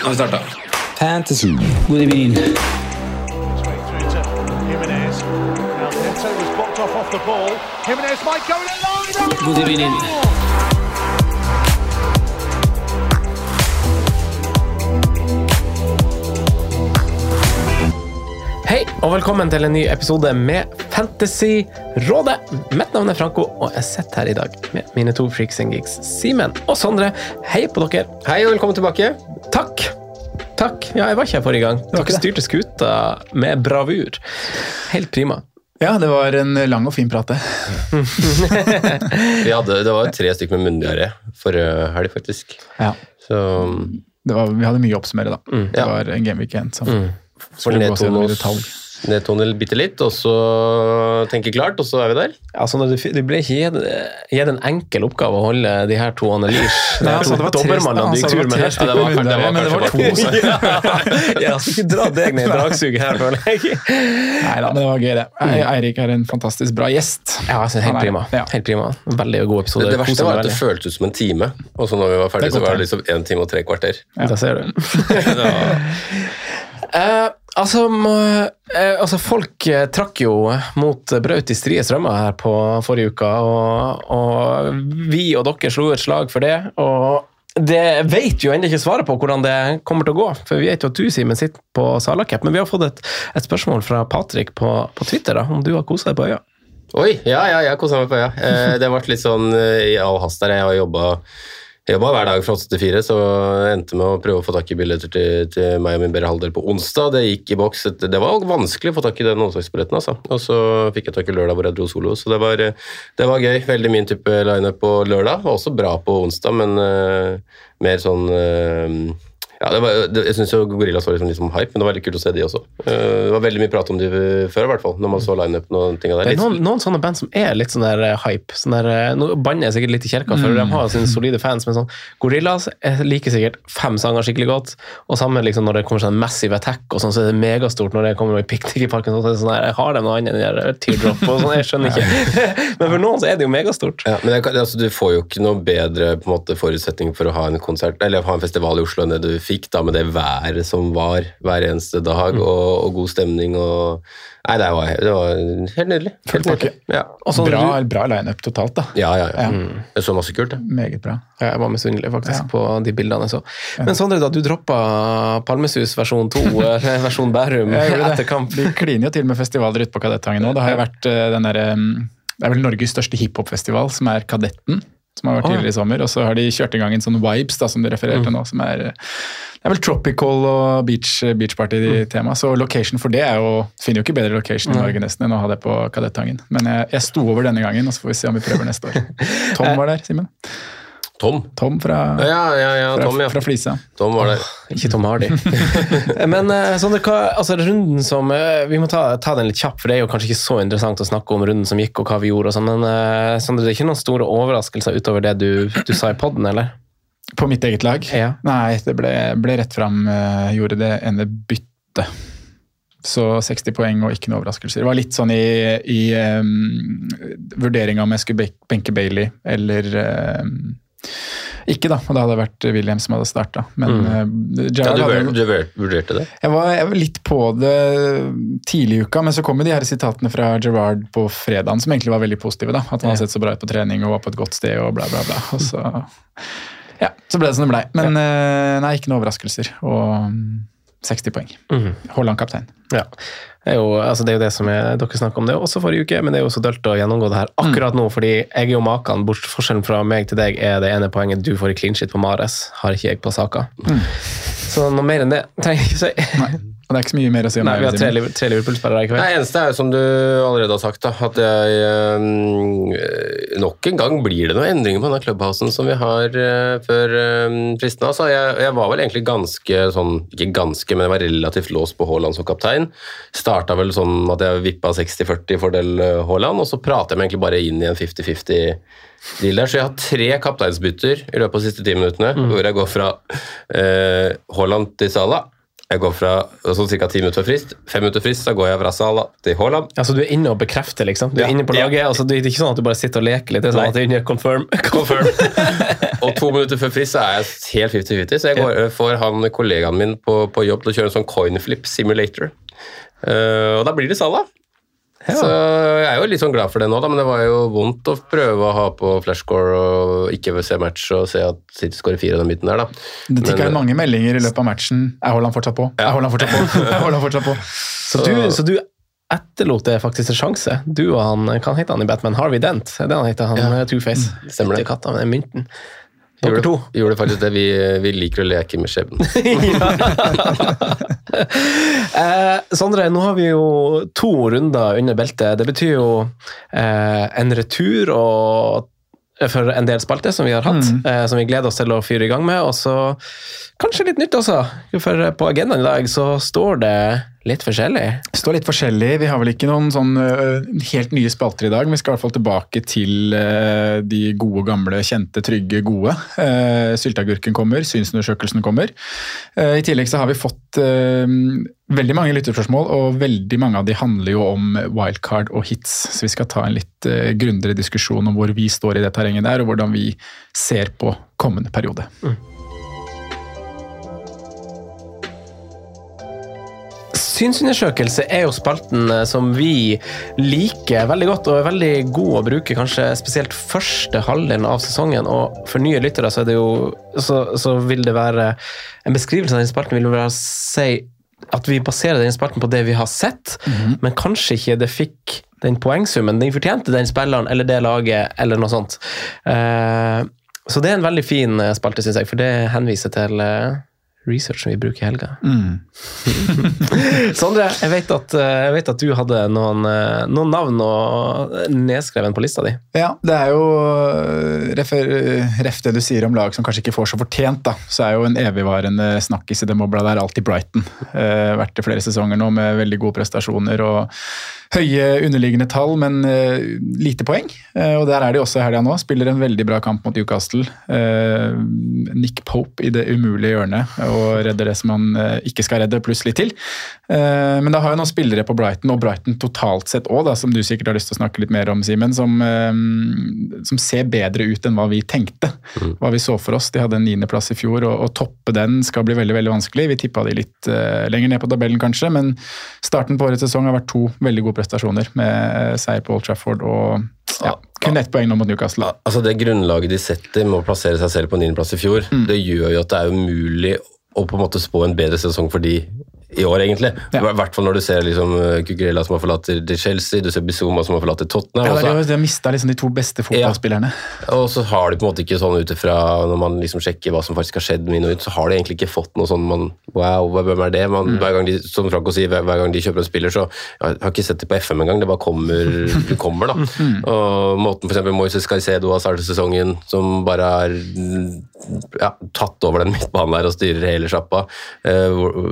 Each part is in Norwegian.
Nå har vi starta. Fantasy. God evening. God evening. Hei, og velkommen til en ny episode med Fantasyrådet. Mitt navn er Franco, og jeg sitter her i dag med mine to freaks and geeks, Simen og Sondre. Hei på dere. Hei og velkommen tilbake. Takk. Takk. Ja, jeg var ikke her forrige gang. Dere styrte skuta med bravur. Helt prima. Ja, det var en lang og fin prat, det. Vi hadde, det var tre stykker med munndiaré forrige helg, faktisk. Ja. Så Det var, vi hadde mye å oppsummere, da. Det Ja. var en game weekend som mm. skulle gås gjennom i detalj. Nedtone bitte litt, og så tenke klart, og så er vi der. Ja, at det, ble ikke gitt, en enkel oppgave å holde de her to analyse. Nei, altså, det var tre- gikk det Ja, det var- med det var men det var to. Ja, skal ikke dra deg ned i dragsuget her, føler jeg. Nei da, men det var gøy, det. Eirik er en fantastisk bra gjest. Ja, altså, helt prima. ja. Helt prima. Veldig god episode. Det, det verste var at det føltes ut som en time, og så når vi var ferdige, er så var det liksom én time og tre kvarter. Da ser du. Ja. Altså, må, eh, altså, folk eh, trakk jo mot Braut i strie strømmer her på forrige uke, og, og vi og dere slo et slag for det. og det vet jo ennå ikke svaret på hvordan det kommer til å gå, for vi vet jo at du Simen, sitter på Salacup, men vi har fått et, et spørsmål fra Patrick på, på Twitter da, om du har kosa deg på øya. Oi, ja, ja, jeg kosa meg på øya. Eh, det har vært litt sånn eh, i all hast der. Jeg har jobba jobba hver dag fra 8 til 4, så jeg endte med å prøve å få tak i billetter til, til meg og min bedre halvdel på onsdag. Det gikk i boks. Det var vanskelig å få tak i den onsdagsbilletten, altså. Og så fikk jeg tak i lørdag hvor jeg dro solo, så det var, det var gøy. Veldig min type lineup på lørdag. Var også bra på onsdag, men uh, mer sånn eh, ja, det var, det, Jeg syns Gorillas var liksom, liksom hype, men det var veldig kult å se de også. Uh, det var veldig mye prat om de før, i hvert fall, når man så lineupen og ting der. Det er noen, noen sånne band som er litt sånn der eh, hype. Sånn der, eh, nå banner jeg sikkert litt i kirka, for de har sine solide fans, men sånn Gorillas liker sikkert fem sanger skikkelig godt, og sammen liksom når det kommer sånn Massive Attack, og sånn, så er det megastort når det kommer i Picnic i parken. Så er det sånn der, jeg har det noe annet enn der Teardrop, og sånn, jeg skjønner ikke. men for noen så er det jo megastort. Ja, men det, altså, Du får jo ikke noe bedre på en måte, forutsetning for å ha en konsert eller ha en festival i Oslo enn det du fikk da med det været som var hver eneste dag, og, og god stemning. og Nei, det var, det var helt nydelig. Helt nydelig. Ja. Sånn, Bra, du, bra lineup totalt, da. Ja, ja, ja. Mm. Jeg så masse kult, jeg. Meget bra. Ja, jeg var misunnelig faktisk Ja. på de bildene jeg så. Men Sondre, da du droppa Palmesus versjon 2, versjon Bærum, etter det. kamp Vi kliner jo til med festivaler ute på Kadettangen nå. Det har jo vært eh, den derre Det er vel Norges største hiphopfestival, som er Kadetten. Som har vært oh, ja. tidligere i sommer. Og så har de kjørt i gang en sånn Vibes, da, som du refererer til nå. som er Det er vel tropical og beach, beach party-tema. Så location for det er jo Finner jo ikke bedre location i Norge nesten enn å ha det på Kadettangen. Men jeg, jeg sto over denne gangen, og så får vi se om vi prøver neste år. Tom var der, Simen. Tom. Tom fra, Ja, ja, ja, fra, Tom, ja. fra Flisa. Tom var det. Ikke Tom Hardy. Men sånn, altså runden som eh, Vi må ta, ta den litt kjapp, for det er jo kanskje ikke så interessant å snakke om runden som gikk og hva vi gjorde. og sånn, Men eh, det er ikke noen store overraskelser utover det du, du sa i poden, eller? På mitt eget lag? Ja. Nei, det ble, ble rett fram. gjorde det ene byttet. Så 60 poeng og ikke noe overraskelser. Det var litt sånn i, i um, vurderinga om jeg skulle benke Bailey eller um, ikke, da. Og det hadde vært William som hadde starta. Men eh, Ja, du, hadde du vurderte det? jeg var, jeg var litt på det tidlig i uka, men så kom jo de her sitatene fra Gerard på fredagen som egentlig var veldig positive. da, At han har sett så bra ut på trening og var på et godt sted og bla, bla, bla. Og så, ja, så ble det som det blei. Men eh, nei, ikke noen overraskelser. Og mm, 60 poeng. Mm. Haaland kaptein. Ja. Det er, jo, altså det er jo det som er, dere snakket om det også forrige uke, men det er jo så dølt å gjennomgå det her akkurat nå, fordi jeg er jo maken. Bort, forskjellen fra meg til deg er det ene poenget du får i clean shit på Mares, har ikke jeg på Saka. Så noe mer enn det trenger jeg ikke si. Og det er ikke så mye mer å si om Nei, vi har det, tre, tre Liverpool-spillere i kveld. Det eneste er jo som du allerede har sagt, da, at jeg eh, Nok en gang blir det noen endringer på denne clubhousen som vi har eh, før uh, fristen. Altså, jeg, jeg var vel egentlig ganske sånn Ikke ganske, men jeg var relativt låst på Haaland som kaptein. Starta vel sånn at jeg vippa 60-40 i fordel eh, Haaland, og så prater jeg meg egentlig bare inn i en 50-50 deal der. Så jeg har tre kapteinsbytter i løpet av de siste ti minuttene, hvor jeg går fra eh, Haaland til Salah. Jeg går fra sånn ca. ti minutter frist. Fem minutter frist, så går jeg fra Sala til Haaland. Altså, du er inne og bekrefter, liksom. Du er Ja. inne på laget. Altså, det er ikke sånn at du bare sitter og leker litt. Det er sånn Nei. at det er inne confirm. Confirm. og to minutter før frist så er jeg helt 50-50, så jeg går, får han kollegaen min på, på jobb til å kjøre en sånn coinflip simulator. Uh, og da blir det Salah. Så jeg er jo litt sånn glad for det nå, da, men det var jo vondt å prøve å ha på flashscore og ikke se match og se at City skårer fire i den biten der, da. Det tikka Men- inn mange meldinger i løpet av matchen. Er Haaland fortsatt på? Er Haaland fortsatt på? Er Haaland fortsatt på? Så du, så du etterlot det faktisk en sjanse. Du og han, hva heter han i Batman? Harvey Dent? Det Er det han heter? Han Ja. ja. Two-Face. Stemmer det. Katta med den mynten. Dere Gjorde, to. gjorde faktisk det. Vi, vi liker å leke med skjebnen. Eh, Sondre, nå har vi jo to runder under beltet. Det betyr jo eh, en retur og for en del spalter som vi har hatt, eh, som vi gleder oss til å fyre i gang med. Og så kanskje litt nytt også, for på agendaen i dag så står det litt forskjellig. Står litt forskjellig. Vi har vel ikke noen sånn uh, helt nye spalter i dag. men Vi skal i hvert fall tilbake til uh, de gode, gamle, kjente, trygge, gode. Uh, Sylteagurken kommer, synsundersøkelsen kommer. Eh, I tillegg så har vi fått veldig mange lytterspørsmål, og veldig mange av de handler jo om wildcard og hits. Så vi skal ta en litt uh, grundigere diskusjon om hvor vi står i det terrenget der, og hvordan vi ser på kommende periode. Synsundersøkelse er jo spalten eh, som vi liker veldig godt og er veldig god å bruke kanskje spesielt første halvdelen av sesongen. Og for nye lyttere så, er det jo, så, så vil det være En beskrivelse av den spalten vil være å si at vi baserer den spalten på det vi har sett, men kanskje ikke det fikk den poengsummen den fortjente, den spilleren eller det laget eller noe sånt. Uh, så det er en veldig fin eh, spalte, syns jeg, for det henviser til eh, research som vi bruker i helga. Sondre, jeg vet, at, eh, jeg vet at du hadde noen, eh, noen navn og nedskreven på lista di. Ja, det er jo refer, ref, ref det du sier om lag som kanskje ikke får så fortjent, da. Så er jo en evigvarende snakkis i det mobla der alltid Brighton. Eh, vært det flere sesonger nå med veldig gode prestasjoner og høye underliggende tall, men uh, lite poeng. Uh, og der er de også i helga nå. Spiller en veldig bra kamp mot Newcastle. Uh, Nick Pope i det umulige hjørnet og redder det som han ikke skal redde, pluss litt til. Men da har jo noen spillere på Brighton, og Brighton totalt sett òg, som du sikkert har lyst til å snakke litt mer om, Simen, som, som ser bedre ut enn hva vi tenkte. Hva vi så for oss. De hadde en niendeplass i fjor, og å toppe den skal bli veldig veldig vanskelig. Vi tippa de litt lenger ned på tabellen, kanskje, men starten på årets sesong har vært to veldig gode prestasjoner, med eh, seier på Old Trafford og ja, kun ett poeng nå mot Newcastle. Altså Det grunnlaget de setter med å plassere seg selv på niendeplass i fjor, det gjør jo at det er umulig å på en måte spå en bedre sesong for de i år, egentlig. I hvert fall når du ser liksom Cucurella som har forlatt Chelsea, du ser Bizuma som har forlatt Tottenham. Ja, det er, har- de har mista liksom de to beste fotballspillerne. Og så har de på en måte ikke sånn ut ifra når man liksom sjekker hva som faktisk har skjedd med inn ut, så har de egentlig ikke fått noe sånn man, Wow, hvem er det? Man, hver gang de, som Franco sier, hver, hver gang de kjøper en spiller, så Jeg har ikke sett det på FM engang, det bare kommer, det kommer da. Og måten f.eks. Moises Caicedo har startet sesongen, som bare har ja, tatt over den midtbanen der og styrer hele sjappa. Eh, hvor-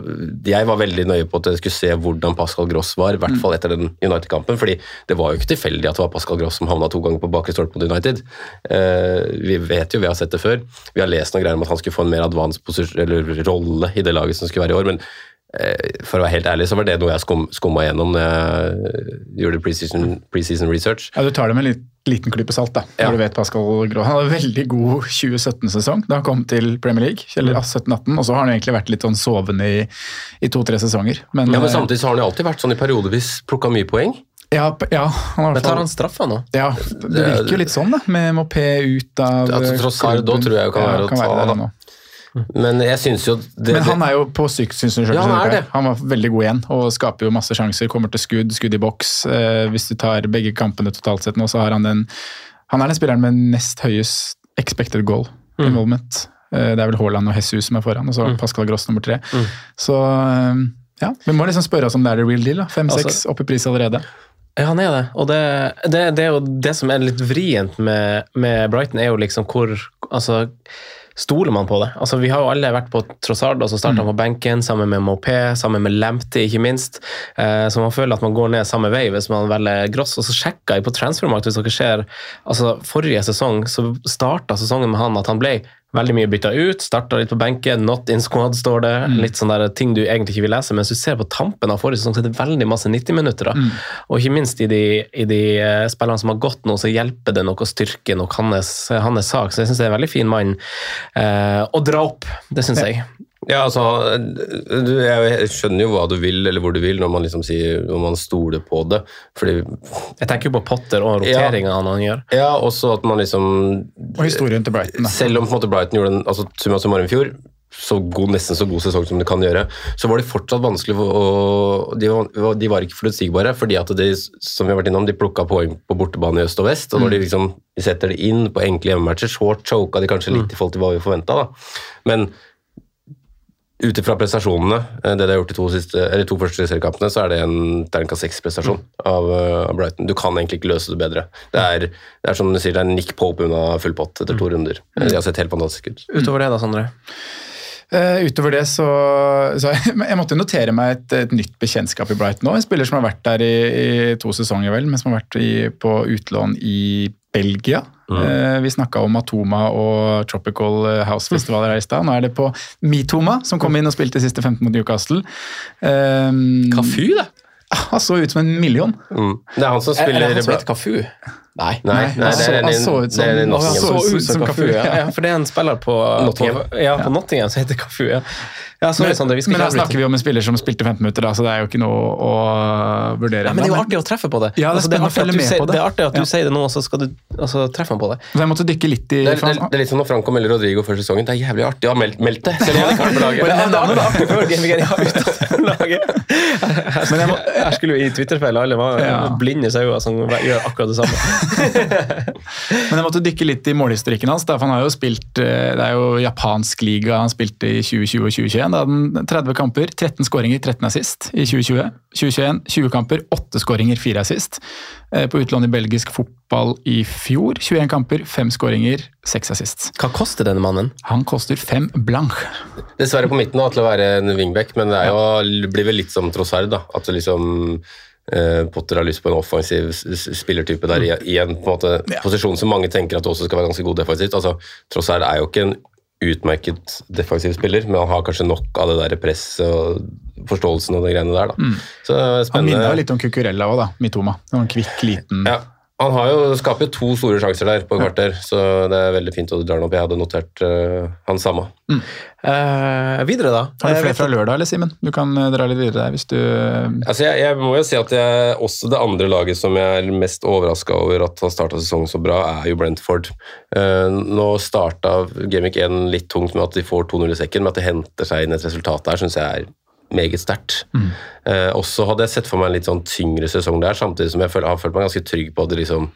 Jeg var veldig nøye på at jeg skulle se hvordan Pascal Gross var, i hvert fall etter den United-kampen. fordi det var jo ikke tilfeldig at det var Pascal Gross som havna to ganger på bakre stolpe mot United. Eh, vi vet jo, vi har sett det før. Vi har lest noen greier om at han skulle få en mer advanced posisjon- eller rolle i det laget som skulle være i år, men for å være helt ærlig så var det noe jeg skum, skumma gjennom når jeg gjorde preseason, preseason research. Ja, Du tar det med en litt, liten klype salt, da. Når du vet Pascal Grå. Han hadde en veldig god 2017-sesong da han kom til Premier League. Eller 17-18, og så har han egentlig vært litt sånn sovende i, i to-tre sesonger. Men, Ja, men eh, samtidig så har han jo alltid vært sånn i periodevis plukka mye poeng. Ja, ja, han har Men tar han straffa nå? Ja, det virker jo litt sånn, da. Med Mopé ut av Altså, alt, da tror jeg jo kan være å ta, det da. Men jeg syns jo det, Men han er jo på sykt, syns du selv, Ja, han er. Han var veldig god igjen og skaper jo masse sjanser. Kommer til skudd, skudd i boks. Eh, hvis du tar begge kampene totalt sett nå, så har han den Han er den spilleren med nest høyest expected goal Mm. involvement. Eh, det er vel Haaland og Jesus som er foran, og så Pascal Gross nummer tre. Mm. Så eh, ja, vi må liksom spørre oss om det er the real deal. Fem-seks Altså- opp i pris allerede. Ja, han er det. Og det, det, det er jo det som er litt vrient med, med Brighton, er jo liksom hvor Altså, stoler man på det? Altså, Vi har jo alle vært på Trossard, og så starta han på benken, sammen med Mopé, sammen med Lempty, ikke minst. Eh, så man føler at man går ned samme vei hvis man velger Gross. Og så sjekka jeg på transfermarkedet hvis dere ser altså Forrige sesong så starta sesongen med han at han ble veldig mye bytta ut. Starta litt på benken, not in squad, står det. Litt sånn der ting du egentlig ikke vil lese. Mens du ser på tampen av forrige sesong, så er det veldig masse 90-minutter. da. Og ikke minst i de, i de eh, spillerne som har gått nå, så hjelper det nok å styrke nok hans, hans sak. Så jeg syns det er en veldig fin mann eh, å dra opp. Det syns jeg. Ja, altså, du, jeg skjønner jo hva du vil, eller hvor du vil, når man liksom sier når man stoler på det. Fordi Jeg tenker jo på Potter og roteringa ja, han gjør. Ja, også at man liksom Og historien til Brighton. da. Selv om på en måte Brighton gjorde en altså, summa summarum i fjor, så god, nesten så god sesong som det kan gjøre, så var de fortsatt vanskelig å de var, de var ikke forutsigbare, fordi at de som vi har vært innom, de plukka poeng på bortebane i øst og vest. og Når de liksom setter det inn på enkle hjemmematcher, så choka de kanskje litt i forhold til hva vi forventa. Men ut ifra prestasjonene, eh, det de har gjort i to, siste, eller to første seriekampene, så er det en terningkast seks-prestasjon av, eh, av Brighton. Du kan egentlig ikke løse det bedre. Det er, det er som du sier, det er Nick Pope unna full pott etter to runder. De har sett helt fantastisk ut. Utover det, da, Sondre? Uh, utover det så, så Jeg måtte notere meg et, et nytt bekjentskap i Brighton nå. En spiller som har vært der i, i to sesonger, vel, men som har vært i, på utlån i Belgia. Eh, vi snakka om Atoma og Tropical House Festival her i stad. Nå er det på Mitoma, som kom inn og spilte siste 15 mot Newcastle. Um, Kafu, det? Han så ut som en million. Mm. Det er han som Er, er spiller det han som heter Kafu? Nei. Nei, nei, det er Han så ut som- det er en Å, så ut som Kafu, ja. ja. For det er en spiller på Nottingham. På, ja, på Nottingham som heter Kafu. Ja, ja så, Men, skal men da snakker vi om en spiller som spilte 15 minutter, da, så det er jo ikke noe å vurdere. Ja, men det er jo artig å treffe på det. Ja, det er Altså, det er artig at du sier- på det. Det er artig at du Ja. sier det nå, og så skal du altså, treffe han på det. Så jeg måtte dykke litt i Det er, det, det er litt som når Franco melder Rodrigo før sesongen. Det er jævlig artig å ha meldt, meldt det, selv om han ikke har på laget. Men det er artig før Game Week 1 laget. Her skulle, her skulle jo i Twitter-feil alle var Ja. blinde sauer som gjør akkurat det samme. Men jeg måtte dykke litt i målhistorikken hans. Da, for han har jo spilt, eh, Det er jo japansk liga han spilte i 2020 og 2021. Da hadde han 30 kamper, 13 skåringer, 13 assist i 2020. 2021, 20 kamper, 8 skåringer, 4 assist. Eh, På utlån i belgisk fotball i fjor, 21 kamper, 5 skåringer, 6 assist. Hva koster denne mannen? Han koster 5 blank. Dessverre på midten da, til å være en wingback, men det er jo, blir vel litt som Trossard. da, At det liksom eh, Potter har lyst på en offensiv spillertype der i, en på en måte, posisjon som mange tenker at det også skal være ganske god defensivt. altså Trossard er jo ikke en utmerket defensiv spiller, men han har kanskje nok av det der presset og forståelsen og de greiene der. da. Så Mm. Han minner litt om Cucurella òg, da. Mitoma. Noen kvikk, liten Ja, han har jo, skaper jo to store sjanser der på et kvarter, så det er veldig fint at du drar den opp. Jeg hadde notert uh, han samme. Eh, videre, da. Har du flere fra lørdag, eller Simen? Du kan eh, dra litt videre der hvis du Altså jeg, jeg må jo si at jeg, også det andre laget som jeg er mest overraska over at har starta sesongen så bra, er jo Brentford. Uh, nå starta Gamic 1 litt tungt med at de får 2-0 i sekken, men at de henter seg inn et resultat der, syns jeg er meget sterkt. Eh, også hadde jeg sett for meg en litt sånn tyngre sesong der, samtidig som jeg føler, har følt meg ganske trygg på at det liksom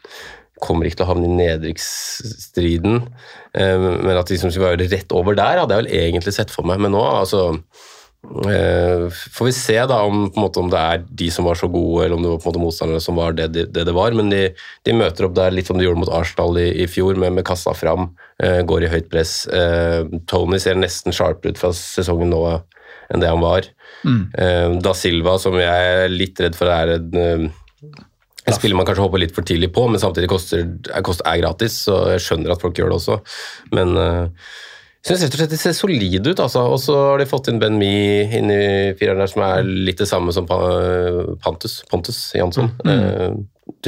kommer ikke til å havne i nedrykksstriden, eh, men at de liksom skulle være rett over der, hadde jeg vel egentlig sett for meg. Men nå, altså Eh, får vi se da om, måte, om det er de som var så gode, eller om det var på en måte motstanderne som var det det, det, det var. Men de, de møter opp der litt som de gjorde mot Arsenal i, i fjor, med, med kassa fram. Eh, går i høyt press. Eh, Tony ser nesten sharp ut fra sesongen nå enn det han var. Mm. da Silva, som jeg er litt redd for er en eh, en spiller man kanskje håper litt for tidlig på, men samtidig koster, er, koster, er gratis, så jeg skjønner at folk gjør det også. Men uh, jeg syns rett og slett de ser solide ut. Altså. Og så har de fått inn Ben Mi inn i fireren der, som er litt det samme som Pantus, Pontus Jansson. Eh,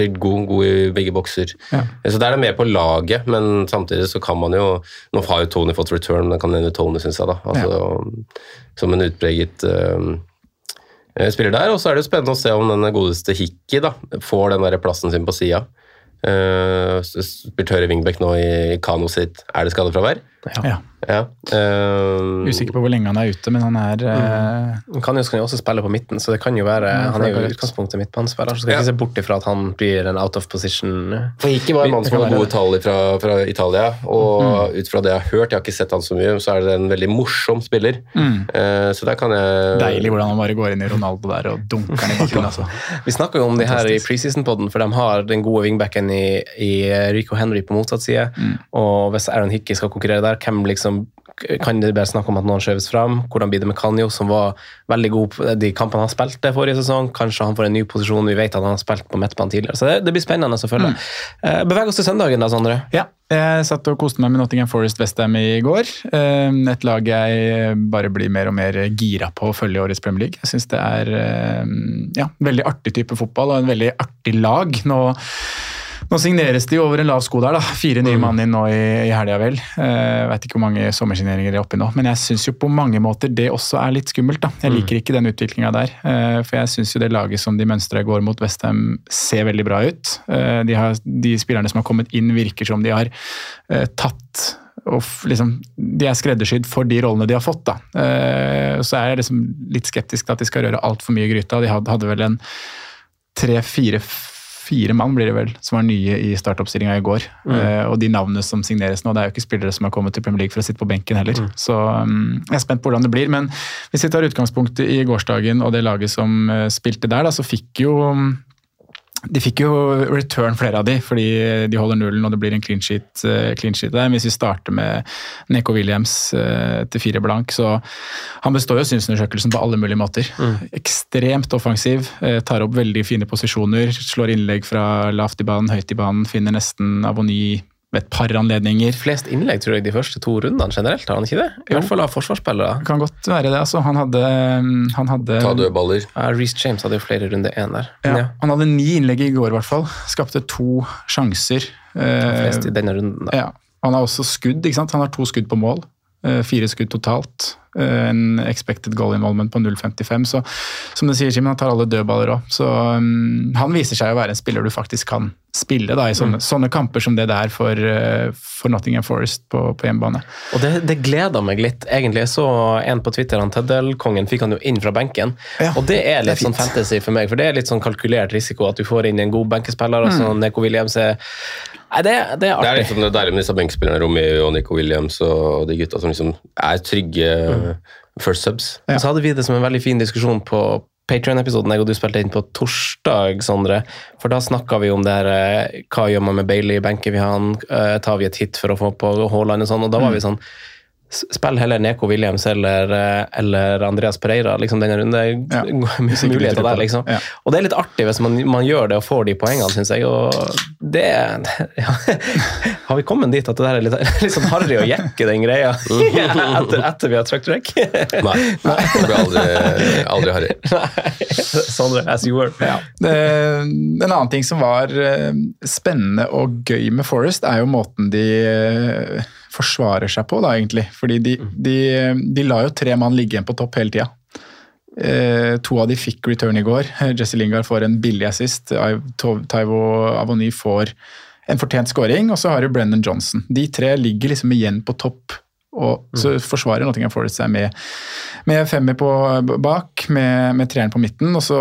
er god, god i begge bokser. Ja. Så der er det mer på laget, men samtidig så kan man jo Nå har jo Tony fått return, men det kan hende Tony, syns jeg, da. Altså, Som en utpreget eh, eh, spiller der. Og så er det jo spennende å se om den godeste Hikki da, får den der plassen sin på sida. Uh, spiller Tørre wingback nå i Kano sitt Er det skadefravær? Ja. Ja. Uh, Usikker på hvor lenge han er ute, men han er uh, Han kan jo, kan jo også spille på midten, så det kan jo være Ja, Han er jo utgangspunktet midtbanespiller, så skal Ja. ikke se bort ifra at han blir en out of position. For Hiki var en mann som hadde gode tall fra, fra Italia, og ut fra det jeg har hørt, jeg har ikke sett han så mye, så er det en veldig morsom spiller. Mm. Uh, så der kan jeg deilig hvordan han bare går inn i Ronaldo der og dunker den i bakgrunnen. Altså. Vi snakka jo om det her i preseason-podden, for de har den gode wingbacken i, i Rico Henry på motsatt side. Mm. Og hvis Aaron Hickey skal konkurrere der, hvem liksom kan det bare snakke om at noen skjøves fram? Hvordan blir det med Kanyo, som var veldig god på de kampene han spilte forrige sesong? Kanskje han får en ny posisjon, vi vet at han har spilt på midtbanen tidligere. Så det, det blir spennende å følge. Mm. Beveg oss til søndagen, da, Sondre. Ja, jeg satt og koste meg med Nottingham Forest Westham i går. Eh, Et lag jeg bare blir mer og mer gira på å følge i årets Premier League. Jeg syns det er eh, ja, veldig artig type fotball og en veldig artig lag. Nå nå signeres det jo over en lav sko der, da. Fire nye mann inn nå i, i helga, vel. Jeg vet ikke hvor mange sommersigneringer det er oppi nå, men jeg syns jo på mange måter det også er litt skummelt. da. Jeg liker ikke den utviklinga der. Uh, For jeg syns jo det laget som de mønstre går mot Westham, ser veldig bra ut. Uh, De, har, de spillerne som har kommet inn, virker som de har tatt og liksom, De er skreddersydd for de rollene de har fått. da. Så er jeg liksom litt skeptisk til at de skal røre altfor mye i gryta. De hadde, hadde vel en tre-fire fire mann blir det vel, som var nye i startoppstillinga i går. Eh, og de navnene som signeres nå, det er jo ikke spillere som har kommet til Premier League for å sitte på benken heller. Så um, jeg er spent på hvordan det blir. Men hvis vi tar utgangspunktet i gårsdagen og det laget som uh, spilte der, da, så fikk jo um, de fikk jo return, flere av de, fordi de holder nullen og det blir en clean sheet, eh, clean sheet der. Hvis vi starter med Neko Williams eh, til fire blank, så han består jo synsundersøkelsen på alle mulige måter. Ekstremt offensiv, eh, tar opp veldig fine posisjoner, slår innlegg fra lavt i banen, høyt i banen, finner nesten Avoni ved et par anledninger. Flest innlegg tror jeg de første to rundene generelt, har han ikke det? I hvert fall av forsvarsspillere. Kan godt være det. altså. Han hadde, han hadde ta dødballer. Ja, Reece James hadde jo flere runder én der. ja, ja, Han hadde ni innlegg i går, i hvert fall. Skapte to sjanser. Eh, flest i denne runden. da. Ja, Han har også skudd. ikke sant? Han har to skudd på mål. Eh, Fire skudd totalt. Eh, En expected goal involvement på 0,55. Så som du sier, Jim, han tar alle dødballer òg. Så um, han viser seg å være en spiller du faktisk kan spille da, i sånne, sånne kamper som det det er for, eh, for Nottingham Forest på, på hjemmebane. Og det, det gleder meg litt, egentlig. Jeg så en på Twitter, han Tøddelkongen, fikk han jo inn fra benken. Ja, og det er det litt er sånn fantasy for meg, for det er litt sånn kalkulert risiko at du får inn en god benkespiller, Mm. Neko Williams er Nei, det, det er Det er artig. liksom det deilige med disse benkspillerne, Romeo og Nico Williams og de gutta som liksom er trygge first subs. Ja. Så hadde vi det som en veldig fin diskusjon på Patreon-episoden jeg og du spilte inn på torsdag, Sondre. For da snakka vi om det her eh, Hva gjør man med Bailey? Benker vi han? Eh, tar vi et hit for å få på Haaland og sånn? Og da var vi sånn s- Spill heller Neko Williams eller, eh, eller Andreas Pereira liksom denne runden. Det Ja, er muligheter der, liksom. Ja. Og det er litt artig hvis man, man gjør det og får de poengene, syns jeg. Og det ja. Har vi kommet dit at det der er litt, litt sånn harry å jekke den greia etter, etter vi har trykt track? Nei, det blir aldri, aldri harry. Sondre, as you were. Ja. Det, En annen ting som var eh, spennende og gøy med Forest, er jo måten de eh, forsvarer seg på, da, egentlig. Fordi de, de, de la jo tre mann ligge igjen på topp hele tida. Eh, to av de fikk return i går. Jesse Lingard får en billig assist. Taivo Avony får en fortjent scoring, og så har du Brennan Johnson. De tre ligger liksom igjen på topp. Og så forsvarer Nottingham Forest seg med, med femmer på bak, med, med treeren på midten. Og så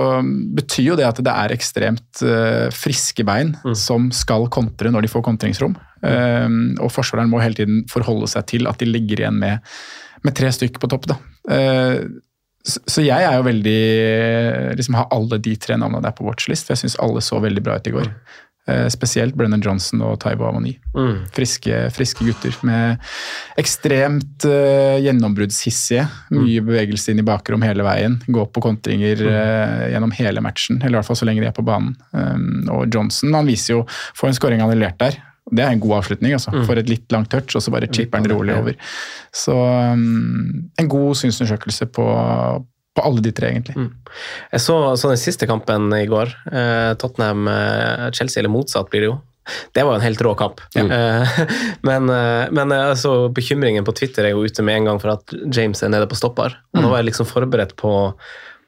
betyr jo det at det er ekstremt uh, friske bein som skal kontre når de får kontringsrom. Um, og forsvareren må hele tiden forholde seg til at de ligger igjen med, med tre stykk på topp. da. Eh, så jeg er jo veldig liksom Har alle de tre navnene der på watchlist, for jeg syns alle så veldig bra ut i går. Eh, spesielt Brennan Johnson og Taibo Avani. Friske, friske gutter med ekstremt uh, gjennombruddshissige. Mye bevegelse inn i bakrom hele veien. Gå på kontringer uh, gjennom hele matchen, eller i hvert fall så lenge de er på banen. Um, og Johnson han viser jo Får en scoring annullert der. Det er en god avslutning. altså. For et litt langt touch, og så bare chipper den rolig over. Så um, en god synsundersøkelse på, på alle de tre, egentlig. Jeg så, så den siste kampen i går. Eh, Tottenham-Chelsea, eller motsatt blir det jo. Det var jo en helt rå kamp. Eh, men eh, men eh, altså, bekymringen på Twitter er jo ute med en gang for at James er nede på stopper. Og nå var jeg liksom forberedt på,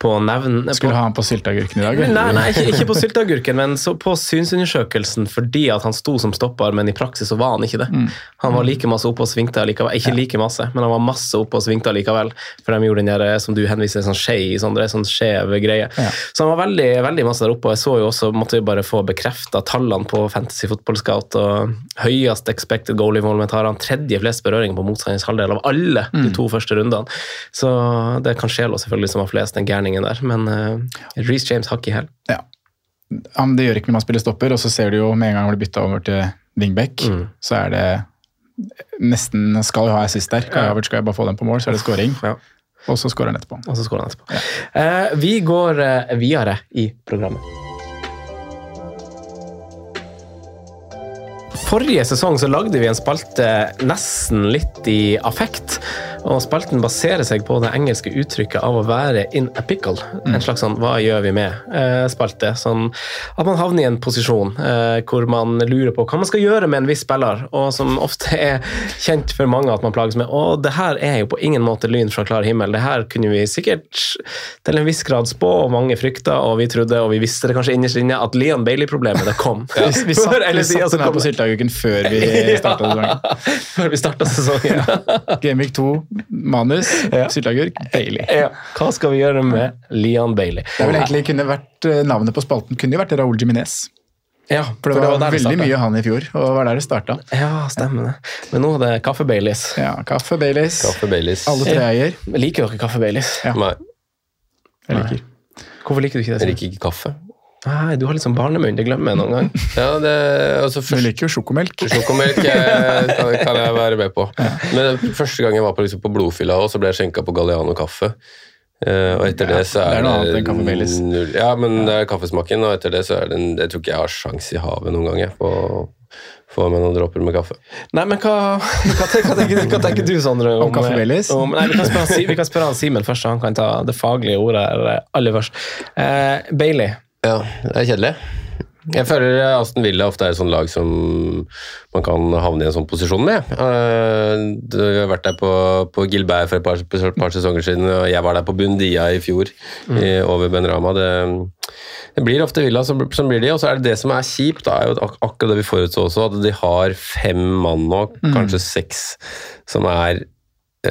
på nevn... Skulle på, ha han på sylteagurken i dag? eller? Nei, nei ikke, ikke på sylteagurken, men så på synsundersøkelsen fordi at han sto som stopper, men i praksis så var han ikke det. Mm. Han var like masse oppe og svingte allikevel. Ikke like masse, men han var masse oppe og svingte allikevel. For de gjorde den der, eh, som du henviser, sånn skje i Sondre, sånn skjev greie. Ja. Så han var veldig, veldig masse der oppe, og jeg så jo også, måtte vi bare få bekrefta tallene på Fantasy Football Scout, og høyest expected goal involvement har han tredje flest berøringer på motstanderens halvdel av alle de to første rundene. Så det er Cancelo selvfølgelig som har flest, den gærningen der, men uh, Reece James har ikke hell. Ja. Han, det gjør ikke når man spiller stopper, og så ser du jo med en gang han blir bytta over til wingback, Mm. så er det nesten Skal jo ha assist der. Kai Ja. Havertz skal jeg bare få den på mål, så er det scoring. Ja. Og så scorer han etterpå. Og så han etterpå. Eh, vi går uh, videre i programmet. Forrige sesong så lagde vi en spalte nesten litt i affekt. Og spalten baserer seg på det engelske uttrykket av å være in a pickle. En slags sånn 'hva gjør vi med?'-spalte. sånn at man havner i en posisjon eh, hvor man lurer på hva man skal gjøre med en viss spiller, og som ofte er kjent for mange at man plages med. Og det her er jo på ingen måte lyn fra klar himmel. Det her kunne vi sikkert til en viss grad spå, og mange frykta, og vi trodde, og vi visste det kanskje innerst inne, at Leon Bailey-problemet det kom. Vi, vi satt, Før eller siden så kom det. Sylteagurken før vi starta sesongen. Før vi starta sesongen. Gameweek 2, manus, Ja. sylteagurk, Bailey. Ja. Hva skal vi gjøre med Leon Bailey? Det vel egentlig kunne vært eh, Navnet på spalten kunne jo vært Raúl Jiminez. Ja, For det var, var veldig mye han i fjor, og var der det starta. Ja, stemmer det. Men nå er det Kaffe Baileys. Ja, kaffe Baileys. Kaffe Baileys. Alle tre eier. Liker dere Kaffe Baileys? Ja. Nei, Jeg liker. Hvorfor liker du ikke det? jeg liker ikke kaffe. Nei, du har liksom barnemunn, det glemmer jeg noen gang. Ja, det, altså Du liker jo sjokomelk. Sjokomelk eh, kan, kan jeg være med på. Men første gang jeg var på, liksom, på blodfylla, og så ble jeg skjenka på Galliano kaffe. Uh, og etter Ja, det så det er er noe annet enn kaffe Ja, men det er kaffesmaken, og etter det så er det en, Jeg tror ikke jeg har sjans i havet noen gang jeg, på få meg noen dråper med kaffe. Nei, men hva, hva, tenker, hva, tenker, du, Sondre? Om Kaffe Baileys? om- nei, vi kan spørre, vi kan spørre han Simen først, så han kan ta det faglige ordet eh, aller først. Uh, Bailey. Ja, det er kjedelig. Jeg føler Aston Villa ofte er et sånt lag som man kan havne i en sånn posisjon med. Eh, Du har vært der på, på Gilbert for et par, par sesonger siden, og jeg var der på Bundia i fjor, i, over Ben Rama. Det, det blir ofte Villa som, som blir de, og så er det det som er kjipt, er jo ak akkurat det vi forutså også, at de har fem mann nå, kanskje seks, som er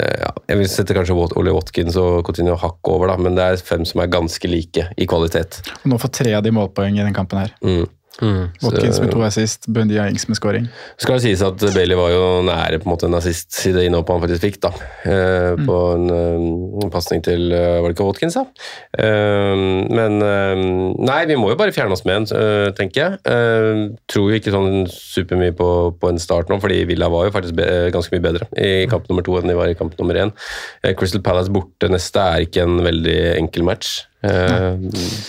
ja, jeg vil sette kanskje Ole Watkins og Coutinho hakk over, da, men det er fem som er ganske like i kvalitet. Og nå får tre av de målpoeng i den kampen her. Mm. Watkins med to assist, Bundia Ings med scoring. skal det sies at Bailey var jo nære på en måte en assist i det innhoppet han faktisk fikk, da. Eh, På en, en pasning til eh, Var det ikke Watkins, da? Eh, men eh, Nei, vi må jo bare fjerne oss med en, eh, tenker jeg. Eh, tror jo ikke sånn supermye på, på en start nå, fordi Villa var jo faktisk ganske mye bedre i kamp nummer to enn de var i kamp nummer én. Eh, Crystal Palace borte neste er ikke en veldig enkel match. Eh,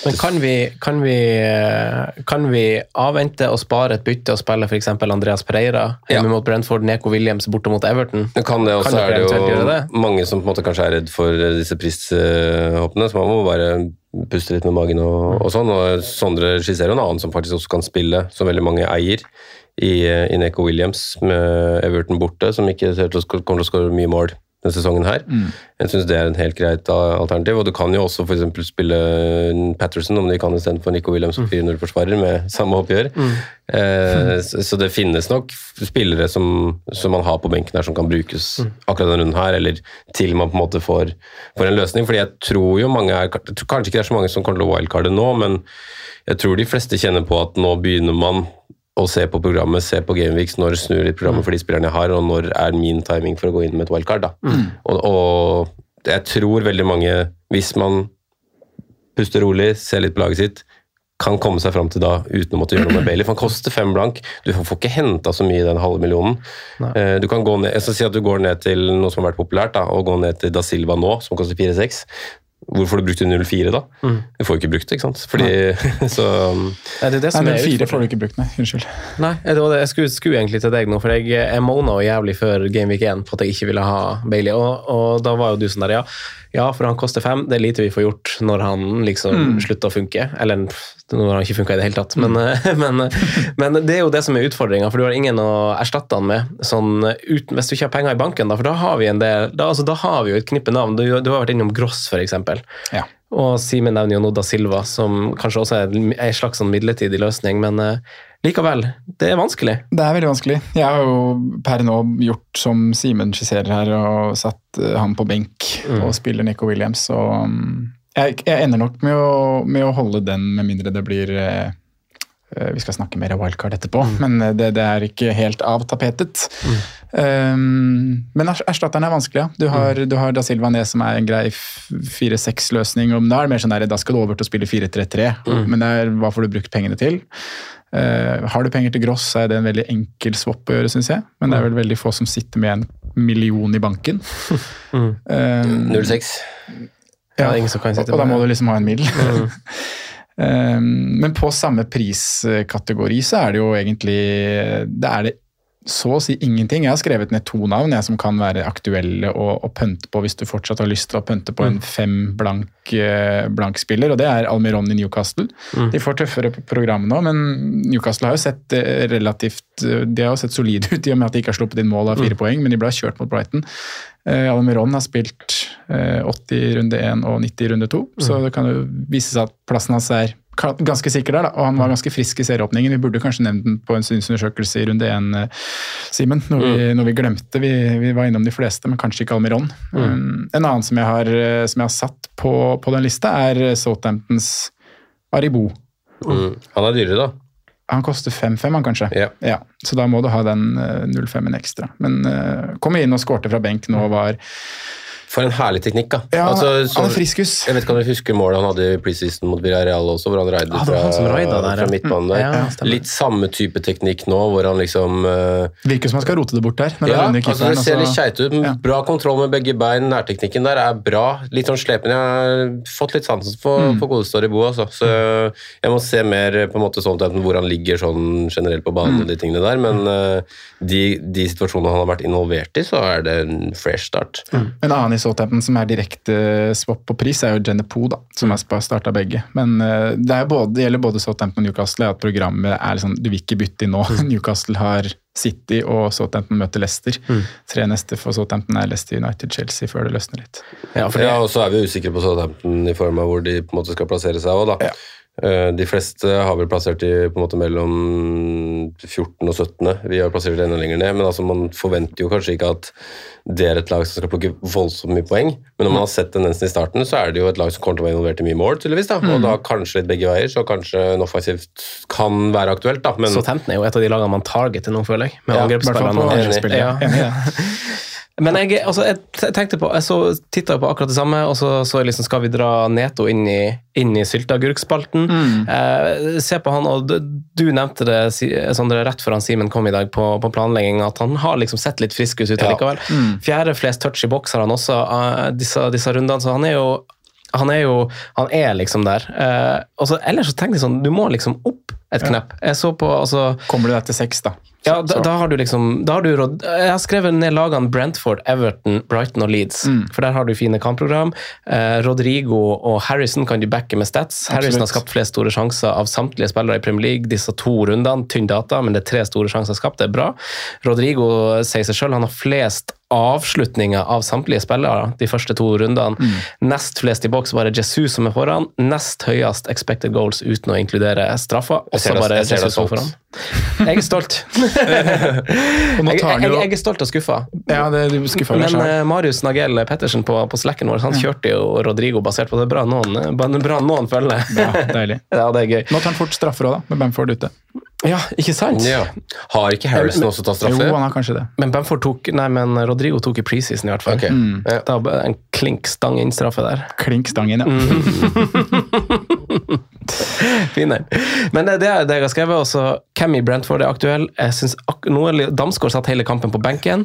Men kan vi, kan, vi, eh, kan vi avvente og spare et bytte og spille f.eks. Andreas Pereira hjemme Ja. mot Brentford, Neko Williams borte mot Everton? Det kan det, og Kan så er det jo det? mange som på en måte kanskje er redd for eh, disse prishoppene, så man må bare puste litt med magen og, og sånn. Og Sondre skisserer en annen som faktisk også kan spille, som veldig mange eier, i, i Neko Williams med Everton borte, som ikke kommer til å skåre mye mål denne sesongen her. Jeg syns det er en helt greit alternativ. Og du kan jo også f.eks. spille Patterson, om de kan istedenfor Nico Williams som 4-0-forsvarer med samme oppgjør. Eh, så, så det finnes nok spillere som, som man har på benken her som kan brukes akkurat denne runden her, eller til man på en måte får, får en løsning. Fordi jeg tror jo mange er Kanskje ikke det er så mange som kommer til å wildcarde nå, men jeg tror de fleste kjenner på at nå begynner man å se på programmet, se på Gameweeks, når snur litt programmet for de spillerne jeg har, og når er min timing for å gå inn med et wildcard. da. Og, og jeg tror veldig mange, hvis man puster rolig, ser litt på laget sitt, kan komme seg fram til da uten å måtte gjøre noe med Bailey. For han koster fem blank. Du får får ikke henta så mye i den halve millionen. Nei. Du kan gå ned, jeg skal si at du går ned til noe som har vært populært, da, og gå ned til Da Silva nå, som koster 4-6. Hvorfor du brukte 0-4 da? Du får jo ikke brukt det, ikke sant? Fordi, så, Er det det Nei, som men er fire utfordringen? får du ikke brukt, nei. Unnskyld. Nei, det var det. jeg skulle, skulle egentlig til deg nå, for jeg, jeg mona jo jævlig før Gameweek 1 på at jeg ikke ville ha Bailey, og, og da var jo du sånn der, ja, ja, for han koster fem, det er lite vi får gjort når han liksom slutter å funke, eller når han ikke funker i det hele tatt, men, men, men det er jo det som er utfordringen, for du har ingen å erstatte han med, sånn, uten, hvis du ikke har penger i banken, da, for da har vi en del, da, altså, da har vi jo et knippe navn, du, du har vært innom Gross eksempel. Ja. Og Simen nevner jo Noda Silva, som kanskje også er en slags sånn midlertidig løsning, men eh, likevel, det er vanskelig. Det er veldig vanskelig. Jeg har jo per nå gjort som Simen skisserer her, og satt han ham på benk Mm. og spiller Nico Williams. Og mm, jeg, jeg ender nok med å, med å holde den, med mindre det blir eh, eh, Vi skal snakke mer om wildcard etterpå, Mm. men eh, det, det er ikke helt av tapetet. Um, men ers- erstatteren er vanskelig, ja. Du har, Mm. du har Da Silva Nes som er en grei 4-6-løsning. Da er det mer sånn der, da skal du over til å spille 4-3-3, Mm. men det er, hva får du brukt pengene til? Uh, har du penger til Gross, så er det en veldig enkel swap å gjøre, syns jeg. Men det er vel veldig få som sitter med en million i banken. Mm. Um, 06. Ja, ingen som kan sitte og da må du liksom ha en middel. Mm. um, men på samme priskategori så er det jo egentlig Det er det så å si ingenting. Jeg har skrevet ned to navn jeg, som kan være aktuelle å, å pønte på hvis du fortsatt har lyst til å pønte på en fem blank, eh, blank spiller, og det er Almiron i Newcastle. Mm. De får tøffere på programmet nå, men Newcastle har jo sett eh, relativt eh, De har jo sett solide ut i og med at de ikke har sluppet inn mål av fire poeng, men de ble kjørt mot Brighton. Almiron har spilt 80 i runde 1 og 90 i runde 2, så det kan jo vise seg at plassen hans er ganske sikker der, da. og han var ganske frisk i serieåpningen. Vi burde kanskje nevnt den på en synsundersøkelse i runde 1, eh, Simen, Noe, vi- når vi glemte. Vi, vi var innom de fleste, men kanskje ikke Almiron. Um, en annen som jeg har, eh, som jeg har satt på, på den lista, er eh, Southamptons Aribo. Mm. Han er dyrere, da. Han koster 5-5, han kanskje. Ja. Så da må du ha den eh, 0-5-en ekstra. Men uh, kom inn og skårte fra benk nå, var For en herlig teknikk, da. Ja, Altså, så- han er friskus. Jeg vet ikke om du husker målet han hadde i preseason mot Villarreal også, hvor han reide ja, fra, raida der, fra midtbanen der. Mm. Ja. Litt samme type teknikk nå, hvor han liksom uh, Virker som han skal rote det bort der. Når det ja, er altså det ser litt så- skeit ut. Bra kontroll med begge bein. Nærteknikken der er bra. Litt sånn slepen. Jeg har fått litt sansen for, Mm. for godeste Aribo, altså. Så jeg må se mer på en måte sånn hvor han ligger sånn generelt på banen Mm. og de tingene der. Men uh, de, de situasjonene han har vært involvert i, så er det en fresh start. En annen Southampton som er direkte swap på pris, er jo Genepo, da, som har starta begge. Men eh, det, er både, det gjelder både Southampton og Newcastle, at programmet er sånn Du vil ikke bytte inn nå. Newcastle har City, og Southampton møter Leicester. Tre neste for Southampton er Leicester United Chelsea før det løsner litt. Ja, for Ja, og så er vi usikre på Southampton i form av hvor de på en måte skal plassere seg òg, da. Eh, De fleste har vel plassert de på en måte mellom 14. og 17. Vi har plassert det enda lenger ned, men altså man forventer jo kanskje ikke at det er et lag som skal plukke voldsomt mye poeng. Men når man har sett tendensen i starten, så er det jo et lag som kommer til å være involvert i mye mål, tydeligvis. da, Og Mm. da kanskje litt begge veier, så kanskje en offensivt kan være aktuelt, da. Men Southampton er jo et av de lagene man targeter nå, føler jeg. Med Ja, angrepsspillerne. angrepsspillet, Ja. Men jeg, altså, jeg tenkte på, jeg så, tittet på akkurat det samme, og så, så jeg liksom, skal vi dra Neto inn i, inn i sylteagurkspalten. Eh, se på han, og du, nevnte det Sondre, rett før han Simen kom i dag på, på planlegging, at han har liksom sett litt frisk ut Ja. Mm. Fjerde flest touch i boks har han også, eh, disse, disse rundene, så han er jo han er jo Han er liksom der. Eh, og så, ellers så tenkte jeg sånn, du må liksom opp et knepp. Jeg så på altså Kommer du deg til seks, da? ja, da, da har du liksom har du råd, Jeg har skrevet ned lagene Brentford, Everton, Brighton og Leeds. Mm. For der har du fine kampprogram. Eh, Rodrigo og Harrison kan du backe med stats. Harrison har skapt flest store sjanser av samtlige spillere i Premier League disse to rundene. Tynn data, men det er tre store sjanser skapt. Det er bra. Rodrigo sier seg sjøl han har flest avslutninger av samtlige spillere de første to rundene. Mm. Nest flest i boks bare Jesus som er foran. Nest høyest expected goals uten å inkludere straffer. Også bare det Jesus som er foran. Jeg er stolt. Jeg, jeg, jeg er stolt og skuffa. Ja, det, du skuffa Men eh, Marius Nagel Pettersen på, på slacken vår han kjørte jo Rodrigo basert på det. Bra noen, eh, bra noen følger. Ja, deilig. Ja, det er gøy. Nå tar han fort straffer òg, da, med Bamford ute. Ja, ikke sant? ja. Har ikke Harrison også tatt straffe? Jo, han har kanskje det. Men Bamford tok, nei, men Rodrigo tok i preseason i hvert fall. Okay. Mm. Da ble det en klink stang inn-straffe der. Klink inn, ja. Fin den. Men det, det er det jeg har skrevet. Også hvem i Brentford er aktuell. Jeg synes ak noe, Damsgaard satt hele kampen på benken.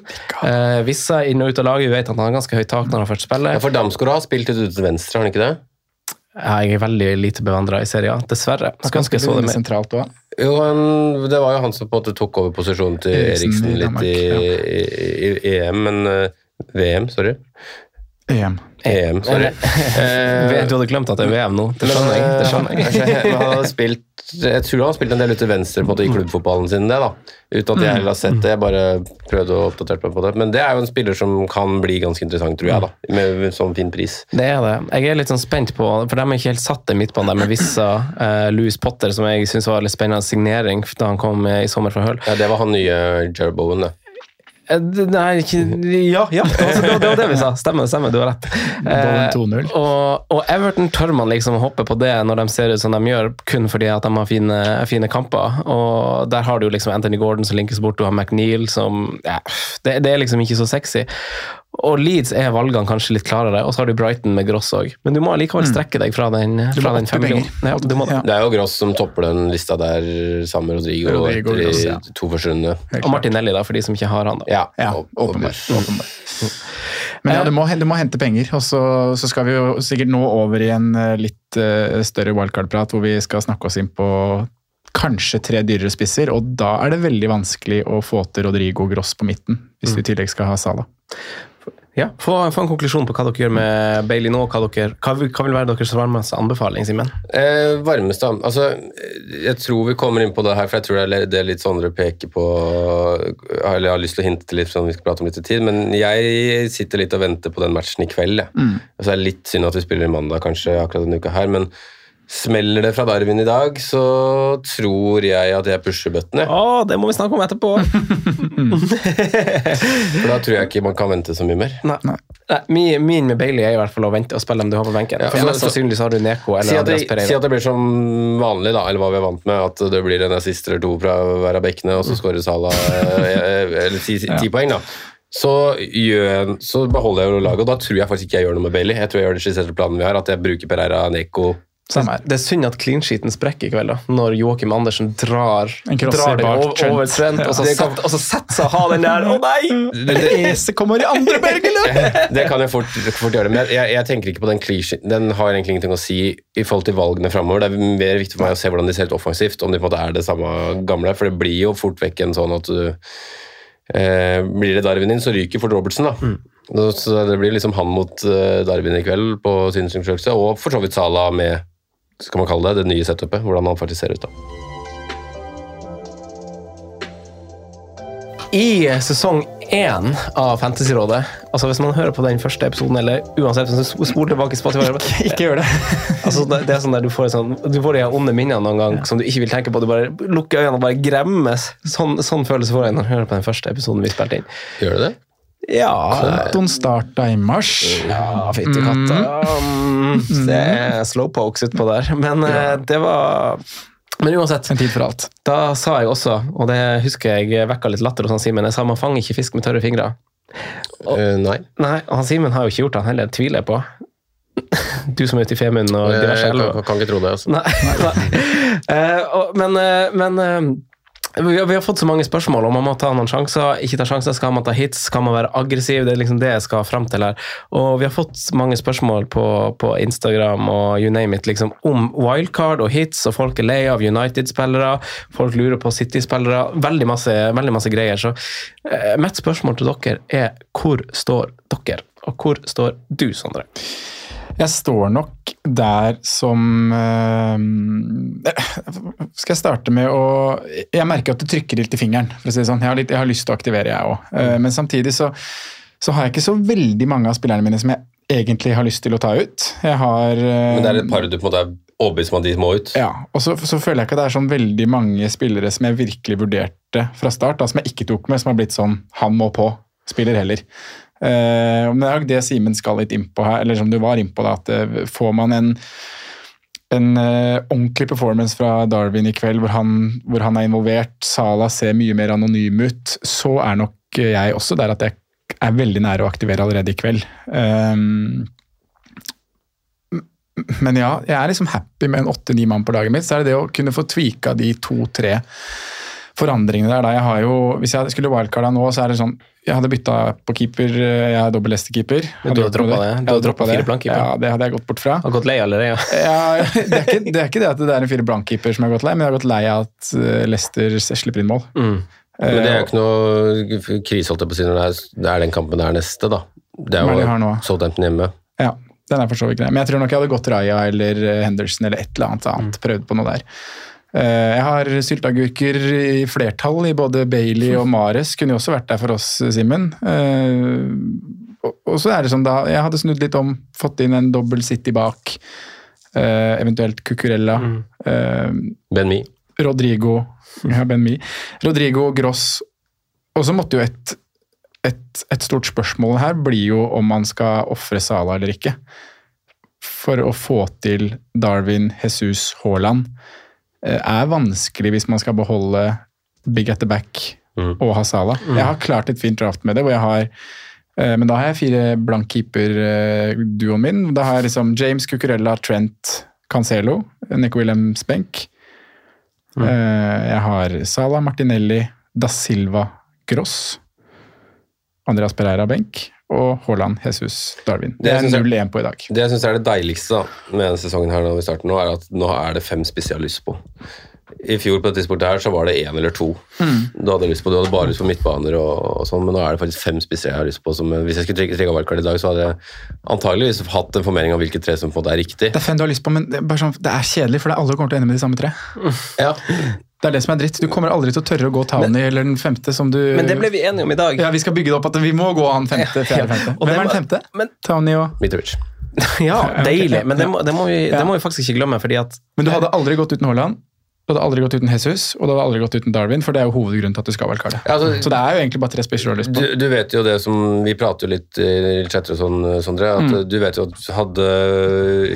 Eh, Vissa inn og ut av laget. Vi vet at han har ganske høyt tak når han først spiller. Ja, for Damsgaard har spilt ut til venstre, har han ikke det? Jeg er veldig lite bevandra i serien, dessverre. Skulle ønske jeg så det mer. Jo, han, Det var jo han som på en måte tok over posisjonen til Eriksen Eriksen litt i, i, i EM, men uh, VM, sorry. EM. EM, sorry. Eh, Du hadde glemt at det er VM nå. Det skjønner jeg. Det skjønner jeg. Har spilt, jeg tror han har spilt en del ute til venstre på det, i klubbfotballen sin, det da. Uten at jeg heller har sett det. Jeg bare prøvde å oppdatere meg på det. Men det er jo en spiller som kan bli ganske interessant, tror jeg, da. Med sånn fin pris. Det er det. Jeg er litt sånn spent på, for de er ikke helt satt i midtbanen der med Vissa. Eh, Louis Potter, som jeg syns var litt spennende signering da han kom eh, i sommer fra Hull. Ja, det var han nye Jerbowen, det. Eh, Nei, ikke Ja, ja det, var, det var- det var det vi sa. Stemmer, stemmer, du har rett. Eh, og, og Everton tør man liksom hoppe på det når de ser ut som de gjør, kun fordi at de har fine, fine kamper. Og der har du liksom Anthony Gordon som linkes bort, du har McNeil som ja, det, det er liksom ikke så sexy. Og Leeds er valgene kanskje litt klarere, og så har du Brighton med Gross òg. Men du må likevel strekke deg fra den, fra den fem millionen. Ja, det. Ja. Det er jo Gross som topper den lista der, sammen med Rodrigo, Rodrigo etter Gross, de ja. to første Helt Og Martinelli, da, for de som ikke har han. da. Ja, Ja, åp- åpenbart. Mm. Men ja, du må, du må hente penger, og så, så skal vi jo sikkert nå over i en eh, litt uh, større wildcard-prat, hvor vi skal snakke oss inn på kanskje tre dyrere spisser, og da er det veldig vanskelig å få til Rodrigo Gross på midten, hvis du i tillegg skal ha Sala. Ja, få, få en konklusjon på hva dere gjør med Bailey nå. Hva, dere, hva, vil, hva vil være deres varmeste anbefaling, Simen? Eh, varmeste Altså, jeg tror vi kommer inn på det her, for jeg tror det er det litt sånn dere peker på Eller jeg har lyst til å hinte til litt, sånn vi skal prate om litt i tid, men jeg sitter litt og venter på den matchen i kveld. Jeg. Og så er det litt synd at vi spiller i mandag, kanskje, akkurat denne uka her, men smeller det fra Darwin i dag, så tror jeg at jeg pusher bøttene. Å, det må vi snakke om etterpå! For da tror jeg ikke man kan vente så mye mer. Nei. Nei, min, min med Bailey er i hvert fall å vente og spille dem du har på benken. Ja, For Mest sannsynlig så har du Neko Si eller at, det, Andreas si at det blir som vanlig, da, eller hva vi er vant med, at det blir en assist eller to fra hver av bekkene, og så skårer Salah eh, eller ti, ti poeng, da. Så, gjør så beholder jeg jo laget, og da tror jeg faktisk ikke jeg gjør noe med Bailey. Jeg tror jeg gjør det skisserte planen vi har, at jeg bruker Pereira, Neko Samme her. Det er synd at clean-sheeten sprekker i kveld, da, når Joakim Andersen drar, drar den over, Trent. over Trent, og så Ja. og så setter seg og har den der. Å nei! Ese kommer i andre belgene! Det kan jeg fort, fort gjøre, men jeg, jeg tenker ikke på den cliche. Den har egentlig ingenting å si i forhold til valgene framover. Det er mer viktig for meg å se hvordan de ser ut offensivt, om de på en måte er det samme gamle. For det blir jo fort vekk en sånn at du eh, Blir det Darwin inn, så ryker fort Robertsen, da. Mm. Så det blir liksom han mot eh, Darwin i kveld på synsundersøkelse, og for så vidt Sala med skal man kalle det, det nye setupet, hvordan han faktisk ser ut. da. I sesong én av Fantasyrådet altså Hvis man hører på den første episoden, eller uansett så spol tilbake i Spotify Ikke gjør det. altså, det, det er sånn der Du får, sånn, du får de onde minnene noen gang som du ikke vil tenke på. Du bare lukker øynene og bare gremmes. Sånn, sånn følelse får jeg når jeg hører på den første episoden vi spilte inn. Gjør det det? Ja, Kontoen starta i mars. ja fytti katta. Mm, det er slowpokes utpå der. Men ja. det var Men uansett. En tid for alt. Da sa jeg også, og det husker jeg vekka litt latter hos han Simen, jeg sa man fanger ikke fisk med tørre fingre. Eh, nei. Nei, og han Simen har jo ikke gjort det, han heller, tviler jeg på. Du som er ute i Femund og Jeg, diverse kan, elver. kan ikke tro det. altså. Nei. nei. Eh, og, men eh, men eh, vi har, vi har fått så mange spørsmål om man må ta noen sjanser. Ikke ta sjanser, Skal man ta hits? Skal man være aggressiv? Det er liksom det jeg skal fram til her. Og vi har fått mange spørsmål på, på Instagram og you name it, liksom, om wildcard og hits, og folk er lei av United-spillere. Folk lurer på City-spillere. Veldig veldig masse greier. Så eh, mitt spørsmål til dere er hvor står dere? Og hvor står du, Sondre? Jeg står nok der som eh, Skal jeg starte med å Jeg merker at det trykker litt i fingeren. for å si det sånn. Jeg har, litt, jeg har lyst til å aktivere, jeg òg. Men samtidig så, så har jeg ikke så veldig mange av spillerne mine som jeg egentlig har lyst til å ta ut. Jeg har eh, Men det er et par du på en måte er overbevist om at de må ut. Ja, og så, så føler jeg ikke at det er sånn veldig mange spillere som jeg virkelig vurderte fra start, da, som jeg ikke tok med, som har blitt sånn han må på, spiller heller. Eh, men det er jo det Simen skal litt innpå her, eller som du var innpå, da, at eh, får man en en uh, ordentlig performance fra Darwin i kveld, hvor han, hvor han er involvert, Salah ser mye mer anonym ut, så er nok jeg også der at jeg er veldig nære å aktivere allerede i kveld. Um, men ja, jeg er liksom happy med en åtte-ni mann på laget mitt. Så er det det å kunne få tweaka de to-tre forandringene der. Da. Jeg har jo, hvis jeg skulle wildcarda nå, så er det sånn Jeg hadde bytta på keeper, jeg er dobbel Leicester-keeper. Men du har droppa det? Du har droppet fire keeper blankkeeper? Ja, det hadde jeg gått bort fra. Har gått lei allerede? Ja. Ja, det, er ikke, det er ikke det at det er en fire blankkeeper som jeg har gått lei, men jeg har gått lei av at eh, Leicester slipper inn mål. Mm. Men det er jo ikke noe krise holdt jeg på å si når det er, den kampen der neste, da. Det er jo? Southampton hjemme. Ja, den er for så vidt grei. Men jeg tror nok jeg hadde gått Raja eller eh, Henderson eller et eller annet Mm. annet. Prøvd på noe der. Eh, Jeg har sylteagurker i flertall i både Bailey og Mares. Kunne jo også vært der for oss, Simen. Eh, Og så er det sånn da, Jeg hadde snudd litt om, fått inn en dobbel City bak. eh, Eventuelt Cucurella. eh, Ben Mi. Rodrigo ja, Ben Mi. Rodrigo Gross. Og så måtte jo et, et, et stort spørsmål her bli jo om man skal ofre Sala eller ikke. For å få til Darwin, Jesus, Haaland er vanskelig hvis man skal beholde big at the back og ha Sala. Jeg har klart et fint draft med det, hvor jeg har eh, men da har jeg fire blank keeper-duoen min. Da har jeg liksom James Cucurella, Trent, Cancelo, Nico Williams benk. Mm. Jeg har Sala, Martinelli, Da Silva, Gross, Andreas Pereira benk og Haaland, Jesus, Darwin. Det er 0-1 på i dag. Det jeg syns er det deiligste da, med denne sesongen, her når vi starter nå, er at nå er det fem spisser jeg har lyst på. I fjor på dette tidspunktet her så var det én eller to du hadde lyst på. Du hadde bare lyst på midtbaner, og, og sånn, men nå er det faktisk fem spisser jeg har lyst på. Som, hvis jeg skulle trekke trekke wildcard i dag, så hadde jeg antageligvis hatt en formering av hvilke tre som på en måte er riktig. Det er fem du har lyst på, men det er, bare sånn, det er kjedelig, for det er alle kommer til å ende med de samme tre. Ja. Det er det som er dritt. Du kommer aldri til å tørre å gå Townie eller den femte som du Men det ble vi enige om i dag. Ja, vi skal bygge det opp at vi må gå han femte, fjerde, femte. Og Hvem er den femte? Men, Townie og Mitrovic. ja, deilig. Men det må, det, må vi, det må vi faktisk ikke glemme. fordi at Men du hadde aldri gått uten Haaland. Du hadde aldri gått uten Jesus, og du hadde aldri gått uten Darwin, for det er jo hovedgrunnen til at du skal valgkartet. Ja, altså- så det er jo egentlig bare tre spisser du har lyst på. Du, vet jo det som Vi prater jo litt i chatter og sånn, Sondre. At Mm. Du vet jo at hadde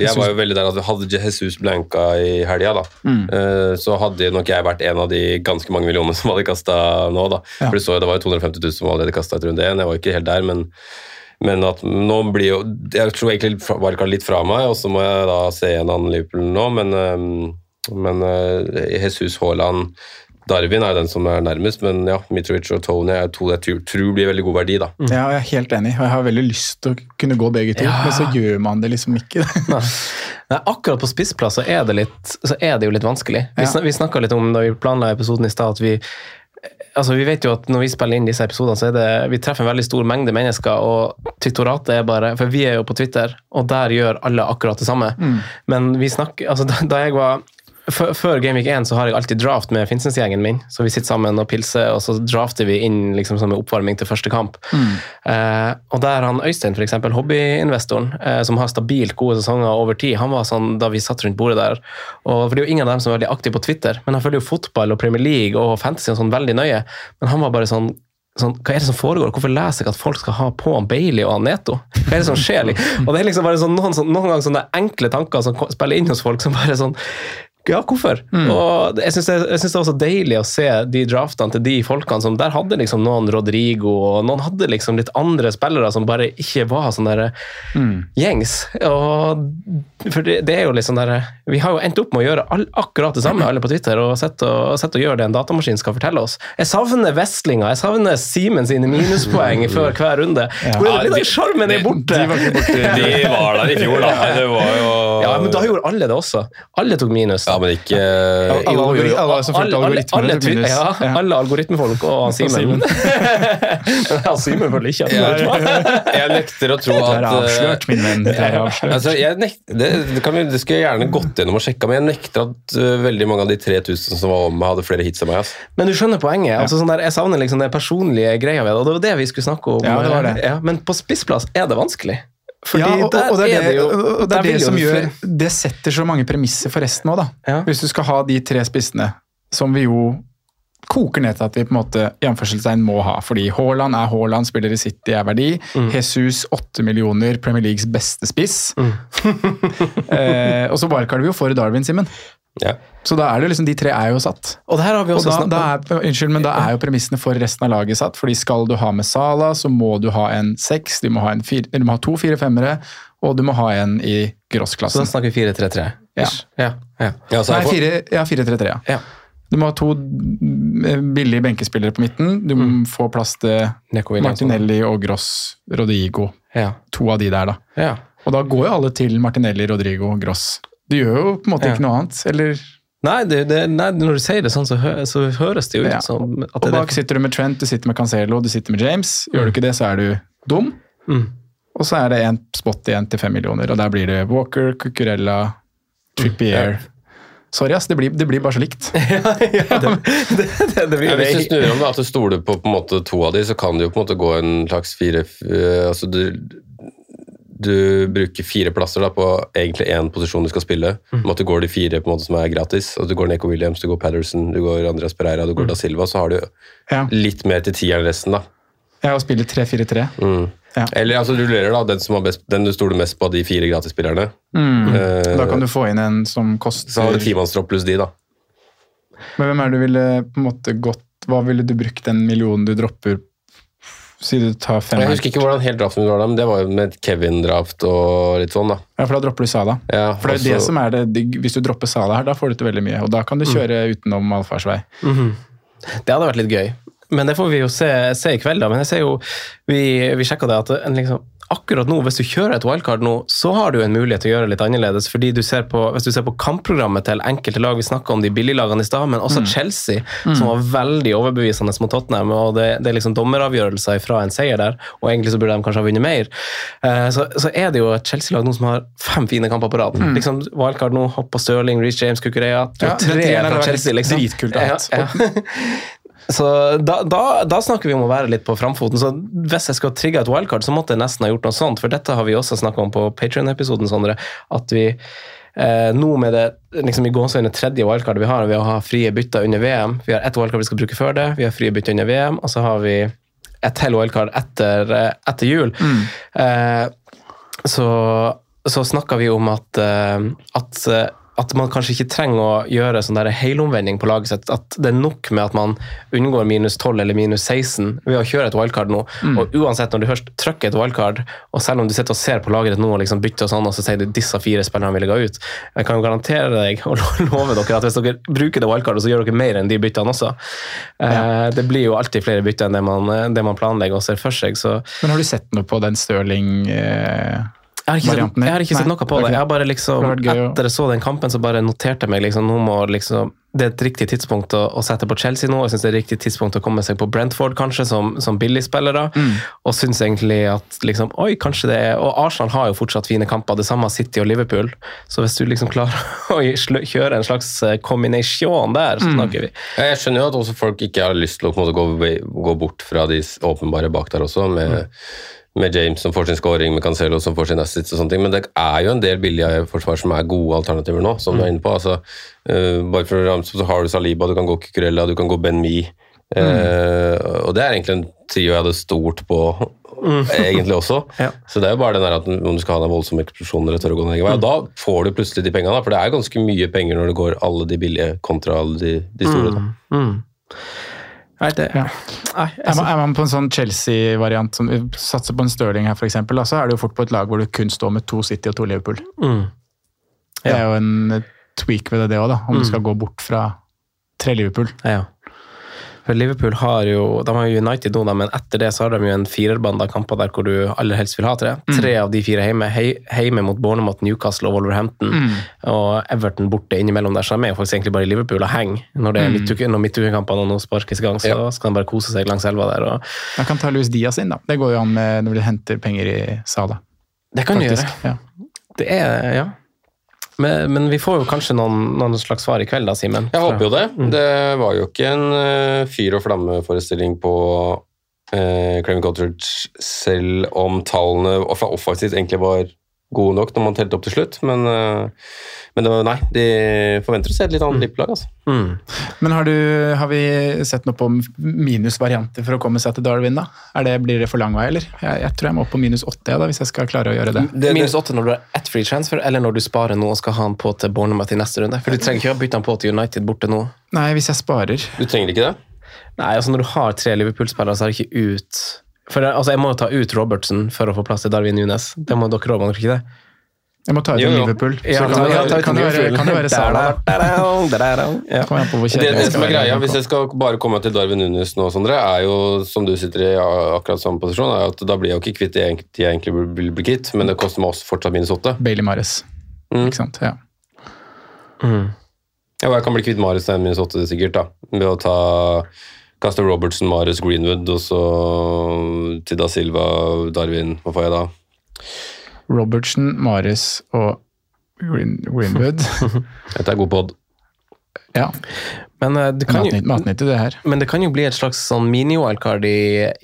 Jeg var jo veldig der at hadde Jesus blanka i helga, da, Mm. eh, så hadde nok jeg vært en av de ganske mange millionene som hadde kasta nå, da. Ja. For du så jo, det var jo 250 000 som allerede kasta etter runde én. Jeg var ikke helt der, men men at nå blir jo Jeg tror egentlig Wildcard litt fra meg, og så må jeg da se gjennom Liverpool nå, men, eh, men eh, Jesus Haaland Darwin er den som er nærmest, men ja, Mitrovic og Tony er to jeg tror, tror blir veldig god verdi. da. Ja, jeg er helt enig, og jeg har veldig lyst til å kunne gå begge to, men så gjør man det liksom ikke. Nei, akkurat på spissplass så er det, litt, så er det jo litt vanskelig. Vi, Ja. snak, vi snakka litt om da vi planla episoden i stad, at vi altså vi vet jo at når vi spiller inn disse episodene, så er det, vi treffer en veldig stor mengde mennesker, og twittoratet er bare For vi er jo på Twitter, og der gjør alle akkurat det samme. Men vi snakker Altså, da, da jeg var før, Game Week 1 så har jeg alltid draft med Finnsnes-gjengen min. Så vi sitter sammen og pilser, og så drafter vi inn liksom som en oppvarming til første kamp. Eh, og der han Øystein, eksempel, hobbyinvestoren, eh, som har stabilt gode sesonger over tid, han var sånn da vi satt rundt bordet der. Og for det er jo ingen av dem som er veldig aktive på Twitter, men han følger jo fotball og Premier League og fantasy og sånn veldig nøye. Men han var bare sånn Sånn, hva er det som foregår? Hvorfor leser jeg at folk skal ha på han Bailey og han Neto? Hva er det som skjer? Og det er liksom bare sånn, noen, sånn, noen ganger sånne enkle tanker som spiller inn hos folk, som bare sånn ja, hvorfor? Og jeg syns det, det var så deilig å se de draftene til de folkene som Der hadde liksom noen Rodrigo, og noen hadde liksom litt andre spillere som bare ikke var sånn der gjengs. Og for det, det er jo liksom derre der Vi har jo endt opp med å gjøre all, akkurat det samme, alle på Twitter, og sett og, sett og gjøre det en datamaskin skal fortelle oss. Jeg savner Westlinga, jeg savner Simen sine minuspoeng før hver runde. Hvor er det av sjarmen er borte? De var ikke borte. De var der i fjor, da. Det var jo Ja, men da gjorde alle det også. Alle tok minus. Ja, men ikke Alle, Jo, jo, jo. alle som fulgte Alle- alle- algoritmene alle minus. Ja, Ja. alle algoritmefolk og han Simen. ja, Simen følger ikke algoritmer. Jeg nekter å tro at er avslørt, min venn. Er avslørt. Altså, det, det, kan vi, det skulle jeg gjerne gått gjennom og sjekka, men jeg nekter at uh, veldig mange av de 3000 som var om meg, hadde flere hits enn meg. Men du skjønner poenget. Altså, sånn der, jeg savner liksom den personlige greia ved det, og det var det vi skulle snakke om. Ja, det var det. Ja, men på spissplass er det vanskelig. Fordi ja, og, der og det er det, jo og det, er det som gjør Det setter så mange premisser for resten òg, da. Ja. Hvis du skal ha de tre spissene, som vi jo koker ned til at vi på en måte i må ha. Fordi Haaland er Haaland, spiller i City er verdi. Mm. Jesus 8 millioner, Premier Leagues beste spiss. eh, og så wildcarder vi jo for Darwin, Simen. Ja. Så da er det liksom, de tre er jo satt. Og det her har vi Og også da, da er, unnskyld, men da er jo premissene for resten av laget satt. fordi skal du ha med Sala, så må du ha en seks, du du må ha to fire-femmere, og du må ha en i Så da snakker vi 4-3-3. Ja. ja, ja. Ja, Nei, jeg får- fire- ja, 4-3-3, ja. ja. Du må ha to mm, billige benkespillere på midten. Du må få plass til Martinelli og Gross, Rodrigo. Ja. To av de der, da. ja. Og da går jo alle til Martinelli, Rodrigo og Gross. Du gjør jo på en måte Ja. ikke noe annet. Eller, Nei, det, det, nei, når du sier det sånn, så, hø, så høres det jo ut Ja. som at og det bak sitter du med Trent, du sitter med Cancelo, du sitter med James. Gjør du ikke det, så er du dum. Mm. Og så er det en spot igjen til fem millioner, og der blir det Walker, Cucurella, Trippier Sorry, ass. Det blir, det blir bare så likt. ja, ja, det, det, det blir Ja, hvis du snur om det, at du stoler på, på en måte, to av de, så kan det jo på en måte gå en slags fire eh, altså du, du bruker fire plasser da, på egentlig én posisjon du skal spille. Mm. At du går de fire på en måte som er gratis. At du går Neko Williams, du går Patterson, du går Andreas Pereira, du går Da Silva. Så har du Ja, litt mer til tieren resten, da. og spiller 3-4-3. Mm. Ja. Eller altså, du rullerer da den, som har best, den du stoler mest på av de fire gratisspillerne. Mm. Eh, Da kan du få inn en som koster Så har du timannstropp pluss de, da. Men hvem er det du ville på en måte gått Hva ville du brukt den millionen du dropper Si du tar fem Jeg husker ikke hvordan helt draften var da, men det var jo med Kevin-draft og litt sånn, da. Ja, for da dropper du Sala. Ja, For det er det som er det, Hvis du dropper Sala her, da får du til veldig mye. Og da kan du kjøre utenom allfarsvei. -hmm. Det hadde vært litt gøy. Men det får vi jo se, se i kveld, da. Men jeg ser jo, vi, vi sjekka det at en liksom, akkurat nå, hvis du kjører et wildcard nå, så har du en mulighet til å gjøre det litt annerledes. fordi du ser på, Hvis du ser på kampprogrammet til enkelte lag, vi snakka om de billiglagene i stad, men også Chelsea, som var veldig overbevisende mot Tottenham. og Det, det er liksom dommeravgjørelser fra en seier der, og egentlig så burde de kanskje ha vunnet mer. Eh, så, så er det jo et Chelsea-lag nå som har fem fine kamper på rad. Liksom, wildcard nå, hopp på Stirling, Reece James, Kukureya. Du har Ja, tre fra Chelsea, liksom. dritkult. Ja, ja. Så da, da, da snakker vi om å være litt på framfoten. Så hvis jeg skal trigge et wildcard, så måtte jeg nesten ha gjort noe sånt. For dette har vi også snakka om på Patrion-episoden, Sondre. At vi eh, nå med det liksom i gåseøyne tredje wildcardet vi har, ved å ha frie bytter under VM Vi har ett wildcard vi skal bruke før det, vi har frie bytter under VM, og så har vi et til wildcard etter, eh, etter jul. Eh, så, så snakka vi om at, eh, at, eh, at man kanskje ikke trenger å gjøre sånn helomvending på laget sitt. At det er nok med at man unngår minus 12 eller minus 16 ved å kjøre et wildcard nå. Og uansett, når du først trykker et wildcard, og selv om du sitter og ser på laget ditt nå og liksom bytter og sånn, og så sier du disse fire spillerne ville gå ut, jeg kan jo garantere deg og love dere at hvis dere bruker det wildcardet, så gjør dere mer enn de byttene også. Eh, Det blir jo alltid flere bytter enn det man, det man planlegger og ser for seg. så Men har du sett noe på den Stirling eh, jeg har ikke, sett, jeg har ikke sett noe på det. Jeg har bare liksom, Det gøy å- Etter jeg så den kampen, så bare noterte jeg meg liksom, nå må liksom, det er et riktig tidspunkt å, å sette på Chelsea nå. Jeg syns det er et riktig tidspunkt å komme seg på Brentford, kanskje, som, som billigspillere. Mm. Og syns egentlig at liksom, oi, kanskje det er Og Arsenal har jo fortsatt fine kamper, det samme har City og Liverpool. Så hvis du liksom klarer å kjøre en slags eh, kombinasjon der, Mm. så snakker vi. Mm. Jeg skjønner jo at også folk ikke har lyst til å på en måte, gå, gå bort fra de åpenbare bak der også, med, med James som får sin scoring, med Cancelo som får sin assist og sånne ting, men det er jo en del billige forsvar som er gode alternativer nå, som du er inne på. Altså, uh, bare for å ramse så har du Saliba, du kan gå Cucurella, du kan gå Ben Mi. Eh, og det er egentlig en trio jeg hadde stort på, egentlig også. Ja. Så det er jo bare den der at om du skal ha den voldsomme eksplosjonen eller tør å gå den egen vei. Og da får du plutselig de pengene, for det er ganske mye penger når det går alle de billige kontra alle de, de store. Da. Mm. Nei, det, Ja. nei, jeg Er man, er man på en sånn Chelsea-variant som satser på en Stirling her, f.eks., så er det jo fort på et lag hvor du kun står med to City og to Liverpool. mm. Det er jo en tweak ved det, det òg, da. Om du skal gå bort fra tre Liverpool. Ja. For Liverpool har jo de har jo United nå, men etter det så har de jo en firerbanda kamper der hvor du aller helst vil ha tre. Tre av de fire hjemme. Hjemme mot Bournemouth, Newcastle og Wolverhampton. Og Everton borte innimellom der, så de er jo faktisk egentlig bare i Liverpool og henger. Når det er midtuke, når og nå sparkes i gang, så skal de bare kose seg langs elva der. Og Jeg kan ta Louis Diaz inn, da. Det går jo an med når du henter penger i Sala. det kan du gjøre. Faktisk. Ja. Det er, ja. Men, men vi får jo kanskje noen, noen slags svar i kveld, da, Simen. Jeg håper jo det. Det var jo ikke en eh, fyr og flamme-forestilling på uh, Craven Cottage, selv om tallene fra offensivt egentlig var gode nok når man telte opp til slutt. Men, eh, men det var, nei, de forventer å se et litt annet Liverpool-lag. Altså. Mm. Men har, du, har vi sett noe på minusvarianter for å komme seg til Darwin, da? Er det, blir det for lang vei, eller? Jeg, jeg tror jeg må opp på minus åtte, ja, da, hvis jeg skal klare å gjøre det. Det- Minus åtte når du har ett free transfer, eller når du sparer nå og skal ha han på til Bournemouth i neste runde. For du trenger ikke å bytte han på til United borte nå. Nei, hvis jeg sparer. Du trenger ikke det? Nei, altså når du har tre Liverpool-spillere, så er det ikke ut For altså jeg må jo ta ut Robertsen for å få plass til Darwin Nunes. Det må dere òg, må dere ikke det? Jeg må ta ut Jo, en jo. Liverpool. Så Ja, kan, ta- det, ja, ta kan, det være, kan det være Sala. Ja. Det, det som er greia. Hvis jeg skal bare komme til Darwin Nunes nå, Sondre, er jo, som du sitter i akkurat samme posisjon, er at da blir jeg jo ikke kvitt de jeg egentlig- jeg egentlig vil bli kvitt, men det koster meg også fortsatt minus åtte. Bailey Mares. Mm. Ikke sant? Ja. Mm. Ja, og jeg kan bli kvitt Mares til minus åtte, sikkert, da. Ved å ta Kaste Robertson, Marius Greenwood, og så Tida Silva, Darwin Hva får jeg da? Robertson, Marius og Green, Greenwood. Dette er god pod. Ja. Men, uh, det kan jo, Matnyttig, det her. men det kan jo bli et slags sånn mini-wildcard i,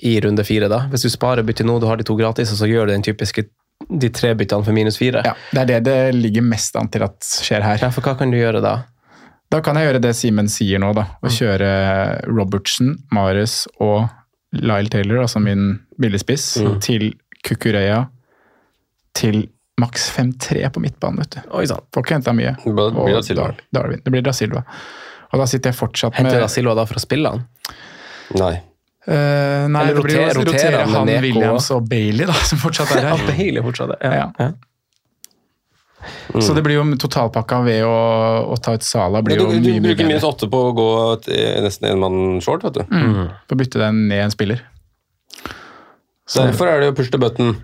i runde fire, da. Hvis du sparer bytte nå, du har de to gratis, og så gjør du den typiske de tre byttene for minus fire. Ja, Det er det det ligger mest an til at skjer her. Ja, for hva kan du gjøre da? Da kan jeg gjøre det Simen sier nå, da. Og kjøre Robertsen, Marius og Lyle Taylor, altså min billigspiss, til Kukureya til maks 5-3 på midtbanen, vet du. Oi sant. Får ikke henta mye. Det blir da Silva. Darwin. Det blir da Silva. Og da sitter jeg fortsatt med Henter da Silva da for å spille han? Nei. Uh, Nei, Eller det rotere- rotere rotere han han. Williams og Bailey, da, som fortsatt er Ja, her. Bailey fortsatt. Ja. Ja. Ja. Så det blir jo totalpakka ved å, å ta ut Sala. Du, blir du, jo du mye, Du bruker minus åtte på å gå til nesten en mann short, vet du. Mm. å bytte den ned en spiller. Derfor er det jo push to button.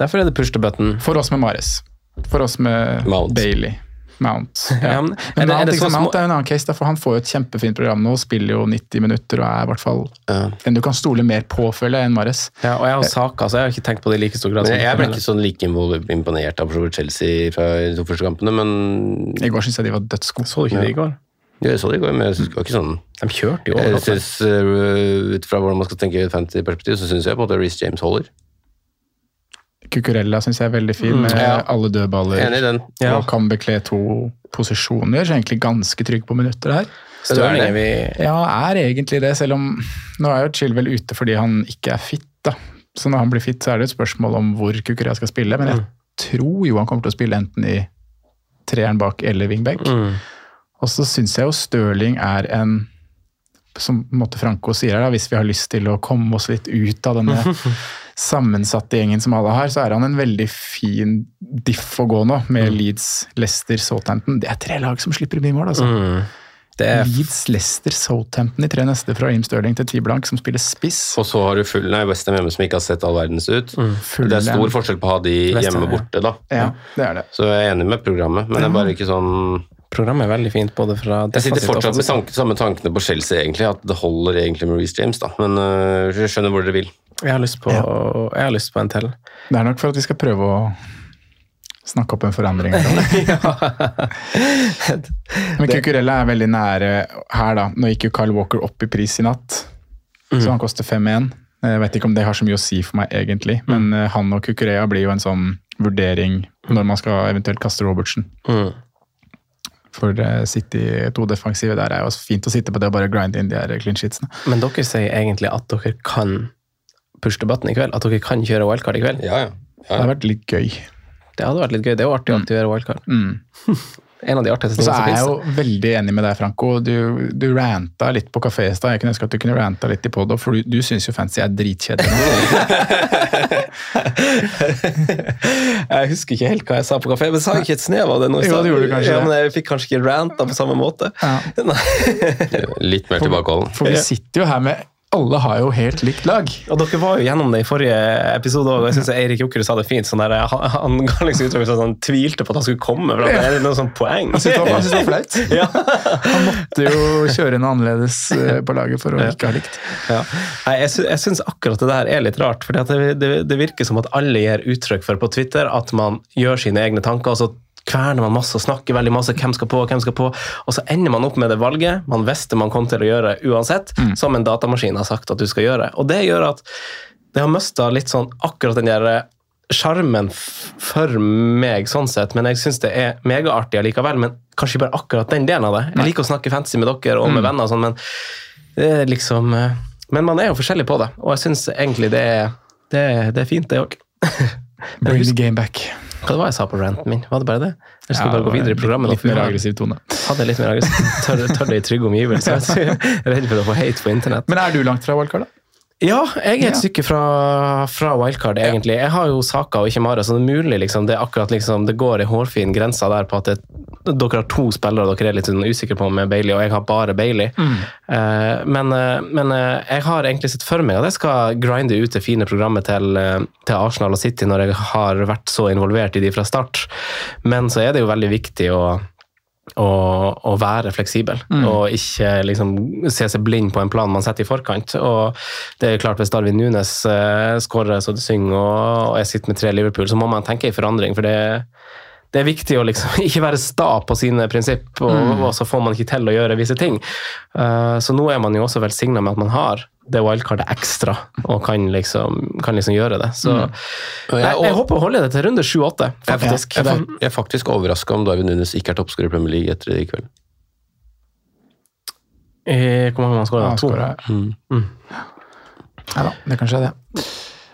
Derfor er det push to button. For oss med Mares. For oss med Mount. Bailey. Mount. Ja. Ja, men- Men er er Mount, det ikke sant, Mount er en annen case, da, for han får jo et kjempefint program nå. Spiller jo 90 minutter og er i hvert fall Ja. en du kan stole mer på, føler jeg, enn Mares. Ja, og jeg har Saka, så jeg har ikke tenkt på det i like stor grad. Men jeg, jeg ble ikke sånn like imponert av Chelsea fra de to første kampene, men I går syns jeg de var dødsgode. Så du ikke det i går? jeg så det i går, men jeg synes det var ikke sånn De kjørte jo Jeg synes, uh, Ut fra hvordan man skal tenke i et fantasy-perspektiv, så syns jeg på en måte Reece James holder. Cucurella syns jeg er veldig fin, med Ja. alle dødballer. Enig i den. Ja. Og kan bekle to posisjoner, så egentlig ganske trygg på minutter her. Stirling er vi Ja, er egentlig det, selv om Nå er jo Chilwell ute fordi han ikke er fit, da. Så når han blir fit, så er det et spørsmål om hvor Cucurella skal spille. Men jeg tror jo han kommer til å spille enten i treeren bak eller wingback. mm. Og så syns jeg jo Stirling er en som på en måte Franco sier her, da, hvis vi har lyst til å komme oss litt ut av denne sammensatte gjengen som alle har, så er han en veldig fin diff å gå nå, med Leeds, Leicester, Southampton. Det er tre lag som slipper mye mål, altså. Mm. Det er Leeds, Leicester, Southampton, i tre neste fra Im Stirling til T Blank, som spiller spiss. Og så har du full, nei, Westham hjemme som ikke har sett all verdens ut. Det er stor forskjell på å ha de hjemme borte, da. Ja, det er det. Så jeg er enig med programmet, men det er bare ikke sånn Programmet er veldig fint, både fra Jeg sitter fortsatt med tank, samme tankene på Chelsea, egentlig. At det holder egentlig med Reece James, da. Men uh, jeg skjønner hvor dere vil. Jeg har på, jeg har lyst på en til. Det er nok for at vi skal prøve å snakke opp en forandring. Men Cucurella er veldig nære her, da. Nå gikk jo Kyle Walker opp i pris i natt, så han koster 5-1. Jeg vet ikke om det har så mye å si for meg, egentlig, men mm. han og Cucurella blir jo en sånn vurdering når man skal eventuelt kaste Robertsen. Mm. For eh, City to defensive der er jo fint å sitte på det og bare grinde inn de her clean sheetsene. Men dere sier egentlig at dere kan push the i kveld? At dere kan kjøre wildcard i kveld? Ja, ja. Det hadde vært litt gøy. Det hadde vært litt gøy. Det er jo artig å aktivere wildcard. Mm. En av de artigste Og så er jeg jo veldig enig med deg, Franco. Du, du ranta litt på kafé i stad. Jeg kunne ønske at du kunne ranta litt i podo, for du, du syns jo fancy er dritkjedelig. Jeg husker ikke helt hva jeg sa på kafé, men sa jeg ikke et snev av det nå? i Jo, stad? det gjorde du kanskje Ja, men jeg fikk kanskje ikke ranta på samme måte. Ja. Litt mer tilbakeholden. For vi sitter jo her med Alle har jo helt likt lag. Og dere var jo gjennom det i forrige episode òg, jeg syns Eirik Jokerud sa det fint. sånn der, Han, ga liksom uttrykk for at han tvilte på at han skulle komme, for det er noe sånn poeng. Han syntes det var- flaut. Ja. Han måtte jo kjøre noe annerledes eh, på laget for å ikke ha likt. Ja. Nei, jeg, sy syns akkurat det der er litt rart. For det, det, det virker som at alle gir uttrykk for på Twitter at man gjør sine egne tanker. og så kverner man masse og snakker veldig masse, hvem skal på, hvem skal på, og så ender man opp med det valget man visste man kom til å gjøre uansett, som en datamaskin har sagt at du skal gjøre. Og det gjør at det har mista litt sånn akkurat den der sjarmen for meg, sånn sett, men jeg syns det er megaartig allikevel. Men kanskje bare akkurat den delen av det. Jeg liker å snakke fantasy med dere og med venner, og sånn, men det er liksom eh, Men man er jo forskjellig på det, og jeg syns egentlig det er, det, det er fint, det òg. Bring the game back. Hva det var jeg sa på ranten min? Var det bare det? Eller skal vi bare gå videre i programmet? Litt, litt mer aggressiv tone. Hadde litt mer aggressiv. Tør, tør det i trygge omgivelser. Jeg er redd for å få hate på internett. Men er du langt fra wildcard, da? Ja, jeg er et stykke fra, fra wildcard, egentlig. Jeg har jo Saka og ikke Mare, så det er mulig liksom, det er akkurat liksom, det går en hårfin grense der på at det, dere har to spillere dere er litt sånn usikre på med Bailey, og jeg har bare Bailey. Eh, men uh, men uh, jeg har egentlig sett for meg at jeg skal grinde ut det fine programmet til, til Arsenal og City når jeg har vært så involvert i de fra start. Men så er det jo veldig viktig å å, å være fleksibel, Mm. og ikke liksom se seg blind på en plan man setter i forkant. Og det er klart Hvis Darwin Nunes uh, skårer så det synger, og, og jeg sitter med tre Liverpool, så må man tenke i forandring. for det det er viktig å liksom ikke være sta på sine prinsipp, og, Mm. og så får man ikke til å gjøre visse ting. Uh, så nå er man jo også velsigna med at man har det wildcardet ekstra, og kan liksom, kan liksom gjøre det. Så Mm. jeg, jeg håper å holde det til runde 7-8, faktisk. Jeg, er- jeg er faktisk overraska om Darwin Nunes ikke er toppskårer i Premier League etter i kveld. Eh, Hvor mange har han skåra? To? Mm. Mm. Ja da, det kan skje, det.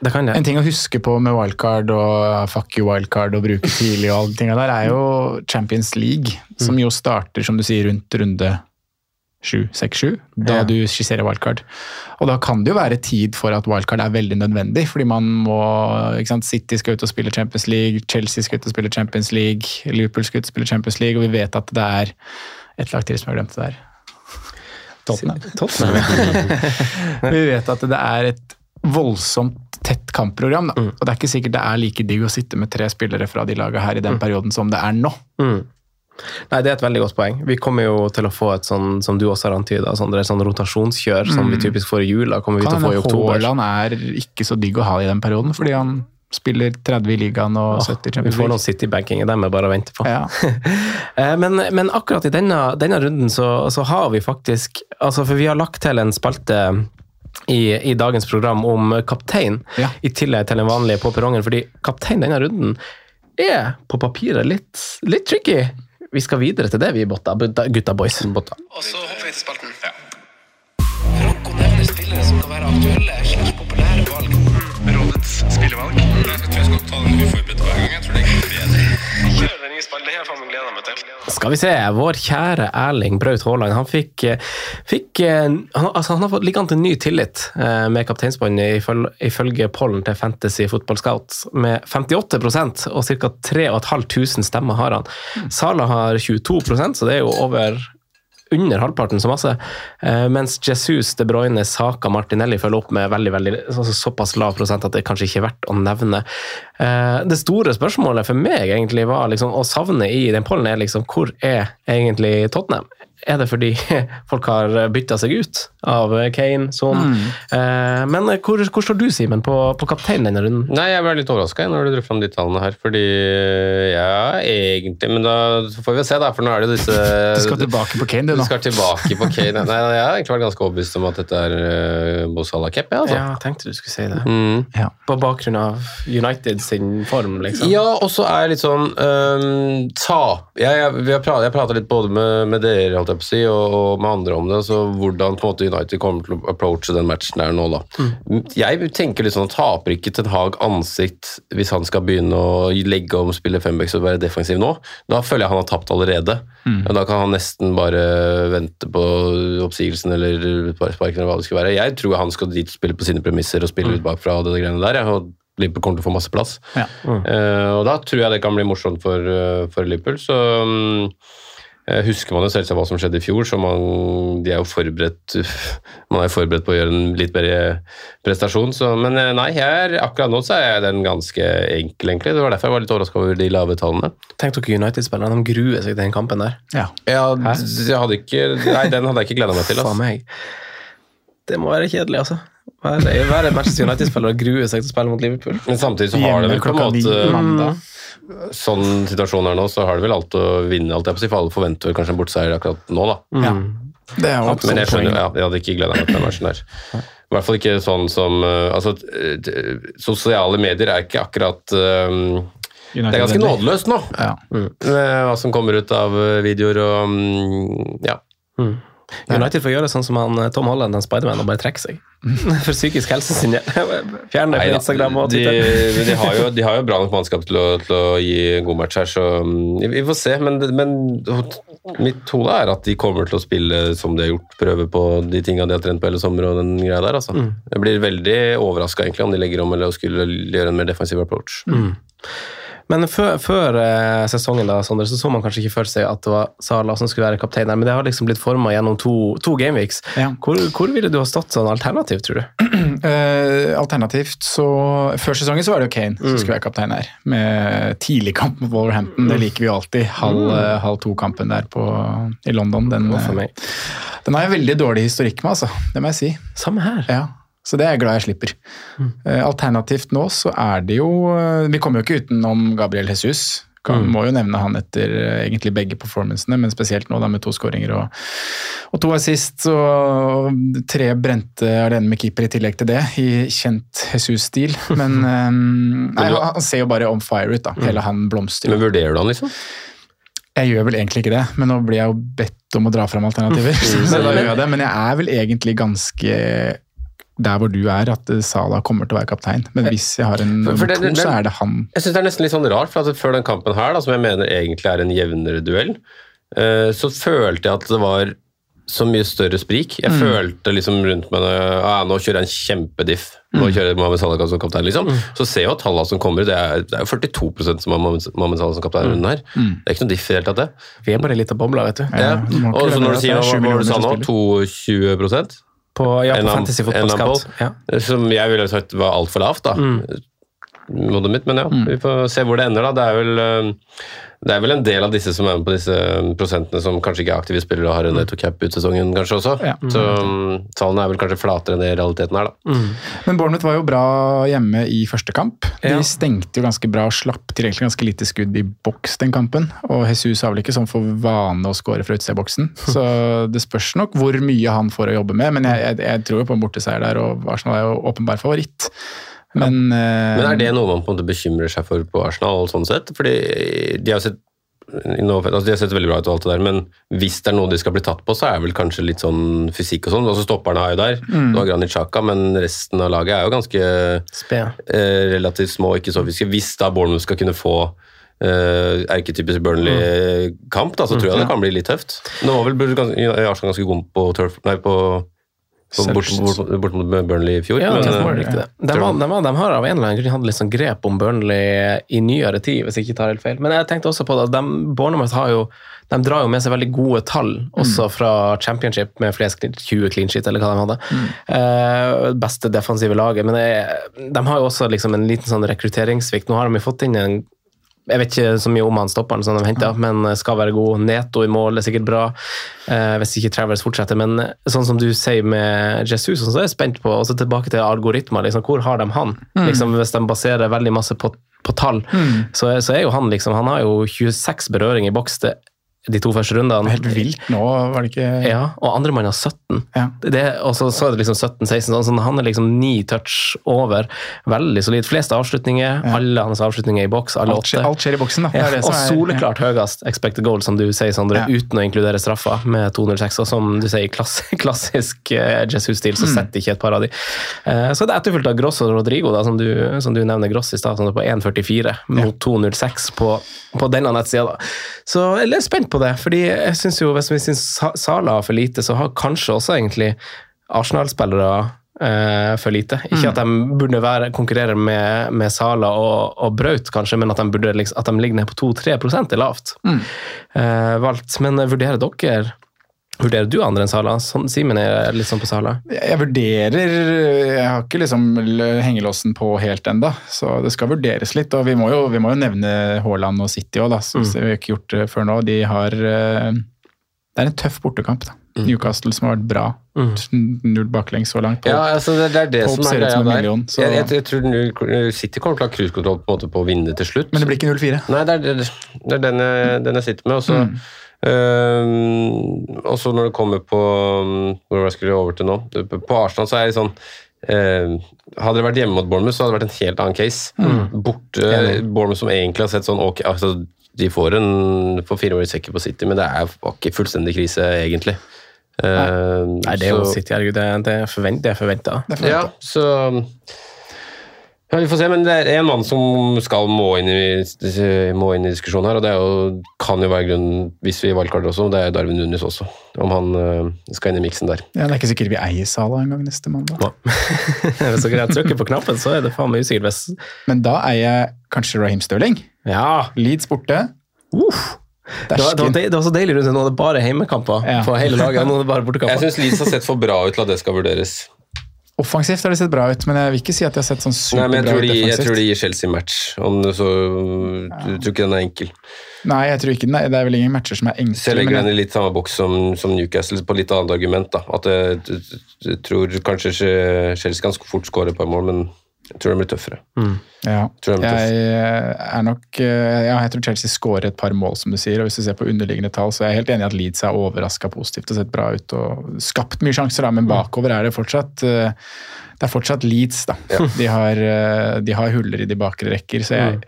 Det kan det. En ting å huske på med wildcard og fuck you wildcard og bruke tidlig og alle tinga der, er jo Champions League, som jo starter, som du sier, rundt runde sju, seks, sju, da Ja. du skisserer wildcard. Og da kan det jo være tid for at wildcard er veldig nødvendig, fordi man må ikke sant, City skal ut og spille Champions League, Chelsea skal ut og spille Champions League, Liverpool skal ut og spille Champions League, og vi vet at det er et lag til som har glemt det der. Tottenham. vi vet at det er et voldsomt tett kampprogram. Da. Og det er ikke sikkert det er like digg å sitte med tre spillere fra de lagene her i den perioden som det er nå. Mm. Nei, Det er et veldig godt poeng. Vi kommer jo til å få et sånn, som du også har antyda, sånn, sånn rotasjonskjør som vi Mm. typisk får i jula, kommer vi til å få i oktober. Haaland er ikke så digg å ha i den perioden, fordi han spiller 30 i ligaen og 70 i Vi får noen League. City-banking, dem vi bare venter på. Ja. Eh, Men, men akkurat i denne, denne runden så, så har vi faktisk altså For vi har lagt til en spalte i, i dagens program om kaptein, Ja. i tillegg til den vanlige på perrongen. Fordi kaptein denne runden er på papiret litt, litt tricky. Vi skal videre til det, vi botta, gutta- boys. boys. Og så hopper vi til spalten. Franco nevner spillere som kan være aktuelle slags populære valg. Rådets spillevalg. Jeg tror jeg skal ta den uforberedt hver gang. Jeg tror det er spalten. Det jeg faen gleder meg til. Skal vi se, vår kjære Erling Braut Haaland, han fikk, eh, fikk eh, han, altså han har fått ligge an til ny tillit eh, med kapteinsbåndet iføl- ifølge pollen til Fantasy Football Scouts, med 58% og ca. 3500 stemmer har han. Sala har 22% så det er jo over under halvparten så masse, eh, mens Jesus, De Bruyne, Saka, Martinelli følger opp med veldig, veldig, altså såpass lav prosent at det kanskje ikke er verdt å nevne. Eh, det store spørsmålet for meg egentlig var liksom, å savne i den pollen er liksom, hvor er egentlig Tottenham? Er det fordi folk har bytta seg ut av Kane, Son? Eh, men hvor, hvor står du, Simen, på, på kapteinen denne runden? Nei, jeg ble litt overraska når du dro fram de tallene her, fordi ja, egentlig Men da får vi se, da, for nå er det jo disse Du skal tilbake på Kane, du Du skal tilbake på Kane. Nei, jeg har egentlig vært ganske overbevist om at dette er uh, Bozala Salah-cap, jeg, altså. Ja, tenkte du skulle si det. Mm. På bakgrunn av United sin form, liksom. Ja, og så er jeg litt sånn um, Ta Jeg, jeg, jeg, har jeg prater, litt både med, med dere holdt jeg på å si, og, og med andre om det. Så hvordan på en måte United kommer til å approache den matchen der nå. da. Jeg tenker litt sånn, at Taper ikke Ten Hag ansikt hvis han skal begynne å legge om spille fembacks og være defensiv nå? Da føler jeg han har tapt allerede. Mm. Da kan han nesten bare vente på oppsigelsen eller sparken eller hva det skal være. Jeg tror han skal dit spille på sine premisser og spille ut bakfra og det greiene der. ja, og Liverpool kommer til å få masse plass. Ja. Eh, og da tror jeg det kan bli morsomt for, uh, for Liverpool. Så mm, eh, husker man jo selvsagt hva som skjedde i fjor, så man, de er jo forberedt Man er forberedt på å gjøre en litt bedre prestasjon. Så, men eh, nei, jeg er, akkurat nå så er den ganske enkel, egentlig. Det var derfor jeg var litt overraska over de lave tallene. Tenk dere United-spillerne, de gruer seg til den kampen der. Ja. Ja, jeg hadde ikke, nei, den hadde jeg ikke gleda meg til. Faen Altså. meg. Det må være kjedelig, altså. Være Manchester United-spiller gruer seg til å spille mot Liverpool. Men samtidig så har det vel på en måte mandag. Sånn situasjonen er nå, så har det vel alt å vinne. alt jeg på si, For alle forventer kanskje en bortseier akkurat nå, da. Ja. Det er jo Men jeg skjønner, ja, jeg hadde ikke gleda meg til den matchen der. I hvert fall ikke sånn som uh, Altså, sosiale medier er ikke akkurat um, Det er ganske nådeløst nå, Ja. med hva som kommer ut av uh, videoer og Ja. Ja. United får gjøre sånn som han, eh, Tom Holland, den Spiderman, og bare trekke seg. For psykisk helse sin. Fjerne det på Instagram og de, Twitter. de, har jo, de har jo bra nok mannskap til å, til å gi en god match her, så um, vi får se. Men, men mitt hode er at de kommer til å spille som de har gjort, prøve på de tinga de har trent på hele sommer og den greia der. Altså. Jeg blir veldig overraska om de legger om eller skulle gjøre en mer defensiv approach. Men før, før eh, sesongen da, Sondre, så så man kanskje ikke for seg at det var Sala som skulle være kaptein her, men det har liksom blitt forma gjennom to, to gameweeks. Ja. Hvor, hvor ville du ha stått sånn alternativt, tror du? Uh, alternativt så Før sesongen så var det jo Kane Mm. som skulle være kaptein her. Med tidlig kamp mot Wolverhampton. Det liker vi jo alltid. Halv, eh, halv to-kampen der på, i London. Den, den har jeg veldig dårlig historikk med, altså. Det må jeg si. Samme her. Ja, så det er jeg glad jeg slipper. Mm. Alternativt nå så er det jo eh, Vi kommer jo ikke utenom Gabriel Jesus. Kan, Må jo nevne han etter eh, egentlig begge performancene, men spesielt nå da med to skåringer og, og to assist og tre brente alene med keeper i tillegg til det, i kjent Jesus-stil. Men um, nei, han, han ser jo bare on fire ut, da. Hele han blomstrer. Men vurderer du han, liksom? Jeg gjør vel egentlig ikke det, men nå blir jeg jo bedt om å dra fram alternativer. så da gjør jeg det, Men jeg er vel egentlig ganske der hvor du er, at Salah kommer til å være kaptein. Men hvis jeg har en For- for det- to, så er det han. Jeg synes det er nesten litt sånn rart, for at før den kampen her, da, som jeg mener egentlig er en jevnere duell, eh, så følte jeg at det var så mye større sprik. Jeg følte liksom rundt meg ah, Nå kjører jeg en kjempediff. Nå kjører jeg Mohammed Salah som kaptein, liksom. Så ser jeg jo at tallene som kommer, det er, det er jo 42% som har Mohammed Salah som kaptein i runden her. Det er ikke noe diff i det hele tatt, det. Vi er bare litt av bobla, vet du. Ja. Ja. Og så når du sier er hva var det du sa nå, millioner 22 På, ja, på Fantasy på. Ja. Som jeg ville sagt var altfor lavt, da. Modet mitt, men ja, vi får se hvor det ender. da. Det er, vel, eh, det er vel en del av disse som er med på disse prosentene som kanskje ikke er aktive spillere og har en netto cap ut sesongen, kanskje også. Ja. Så um, tallene er vel kanskje flatere enn det i realiteten er, da. Men Bournemouth var jo bra hjemme i første kamp. De Ja. stengte jo ganske bra og slapp til egentlig ganske lite skudd i boks den kampen. Og Jesus har vel ikke sånn for vane å skåre fra utsida av boksen. Så det spørs nok hvor mye han får å jobbe med. Men jeg, jeg, jeg tror jo på en borteseier der, og Arsenal er jo åpenbar favoritt. Men, eh, Men er det noe man på en måte bekymrer seg for på Arsenal, sånn sett? Fordi de har sett no altså de har sett veldig bra ut, og alt det der, men hvis det er noe de skal bli tatt på, så er det vel kanskje litt sånn fysikk og sånn. Altså Stopperne er jo der. Du har Granit Xhaka, men resten av laget er jo ganske Spe. eh, relativt små og ikke så fysiske. Hvis da Bournemouth skal kunne få eh, erketypisk Burnley-kamp, da, så tror jeg det kan bli litt tøft. Nå var vel Arsenal ganske god på turf, nei, på, på bort, bort, Burnley i fjor. Ja, men, det eh, var riktig det. De, var, de, de har av en eller annen grunn hatt litt sånn grep om Burnley i nyere tid, hvis jeg ikke tar helt feil. Men jeg tenkte også på det, de, Bournemouth har jo de drar jo med seg veldig gode tall, også fra championship, med flest 20 clean shit, eller hva de hadde. Eh, beste defensive laget. Men det, de har jo også liksom en liten sånn rekrutteringssvikt. Nå har de jo fått inn en jeg vet ikke så mye om han stopperen som de henta, men skal være god. Neto i mål er sikkert bra, eh, hvis ikke Travers fortsetter. Men sånn som du sier med Jesus, så er jeg spent på også tilbake til algoritmer. Liksom, hvor har de han? Liksom, hvis de baserer veldig masse på, på tall, så, så er jo han liksom Han har jo 26 berøringer i boks det, de to første rundene. Helt vilt nå, var det ikke Ja, og andremann har 17. Ja. Det, og så, så er det liksom 17-16, sånn, sånn, han er liksom ni touch over. Veldig solid. Flest avslutninger, alle hans avslutninger er i boks, alle Alt åtte. alt skjer i boksen, da. Det Ja, er det og er- soleklart høyest expected goal, som du sier, Sondre, Ja. uten å inkludere straffa, med 206. Og som du sier, klass, klassisk uh, Jesus-stil, Mm. så setter ikke et par av de. Uh, så det er etterfulgt av Gross og Rodrigo, da, som, du, som du nevner Gross i stad, er på 1,44 mot 2,06 på, på denne nettsida. Så jeg er spent på det, fordi jeg syns jo, hvis vi syns Sala har for lite, så har kanskje også egentlig Arsenal-spillere eh, for lite. Ikke at de burde være, konkurrere med, med Sala og, og Braut, kanskje, men at de, burde, liksom, at de ligger ned på 2-3% er lavt. Eh, valgt. Men vurderer dere Vurderer du andre enn Sala? Sånn, Simen er litt sånn på Sala. Jeg vurderer Jeg har ikke liksom hengelåsen på helt enda, så det skal vurderes litt. Og vi må jo, vi må jo nevne Haaland og City òg, som Mm. Vi har ikke gjort det før nå. De har eh, Det er en tøff bortekamp. da. Mm. Newcastle som har vært bra. Null baklengs så langt. på. Ja, altså det, det er det som er greia der. million, så- Jeg, jeg, jeg tror City kommer til å ha cruisekontroll på, på å vinne til slutt. Men det blir ikke 0-4. Nei, det er, det, det er den, jeg, den jeg sitter med. Og så Mm. Øhm, og så når det kommer på Hvor var jeg skulle over til nå? På Arsenal så er jeg sånn uh, Hadde det vært hjemme mot Bournemouth, så hadde det vært en helt annen case. Mm. Borte Bournemouth som egentlig har sett sånn ok, altså, De får en får fire år i sekken på City, men det er ikke fullstendig krise, egentlig. Øhm, Nei, det er jo så- City, herregud. Det, er det er forventa. ja, så Ja, Vi får se, men det er en mann som skal må inn i, må inn i diskusjonen her, og det er jo, kan jo være grunnen, hvis vi valgkarter også, det er Darwin Nunes også. Om han øh, skal inn i miksen der. Ja, Det er ikke sikkert vi eier Sala en gang neste mandag. Hvis dere trykker på knappen, så er det faen meg usikkert hvis Men da eier jeg kanskje Raheem Stirling. Ja! Leeds borte. Uff. Det var, det, var, det var så deilig rundt det. Nå er det bare heimekamper Ja. på hele laget. Nå er det bare Jeg bortekamper. syns Leeds har sett for bra ut til at det skal vurderes. Offensivt har det sett bra ut, men jeg vil ikke si at de har sett sånn Nei, men jeg superbra tror, de, jeg tror de gir Chelsea match. Om du så, Du tror ikke den er enkel? Nei, jeg tror ikke den er, det er vel ingen matcher som er enkle. Selv legger den i litt samme boks som, som Newcastle, på litt annet argument. da. At jeg, jeg, jeg tror kanskje Chelsea kan fort skåre et par mål, men jeg tror det blir tøffere. Ja. Tror de er Jeg er nok eh, Ja, jeg tror Chelsea skårer et par mål, som du sier. og Hvis du ser på underliggende tall, så er jeg helt enig i at Leeds er overraska positivt og sett bra ut og skapt mye sjanser, da, men bakover er det fortsatt eh, det er fortsatt Leeds, da. De, har, eh, de har huller i de bakre rekker, så jeg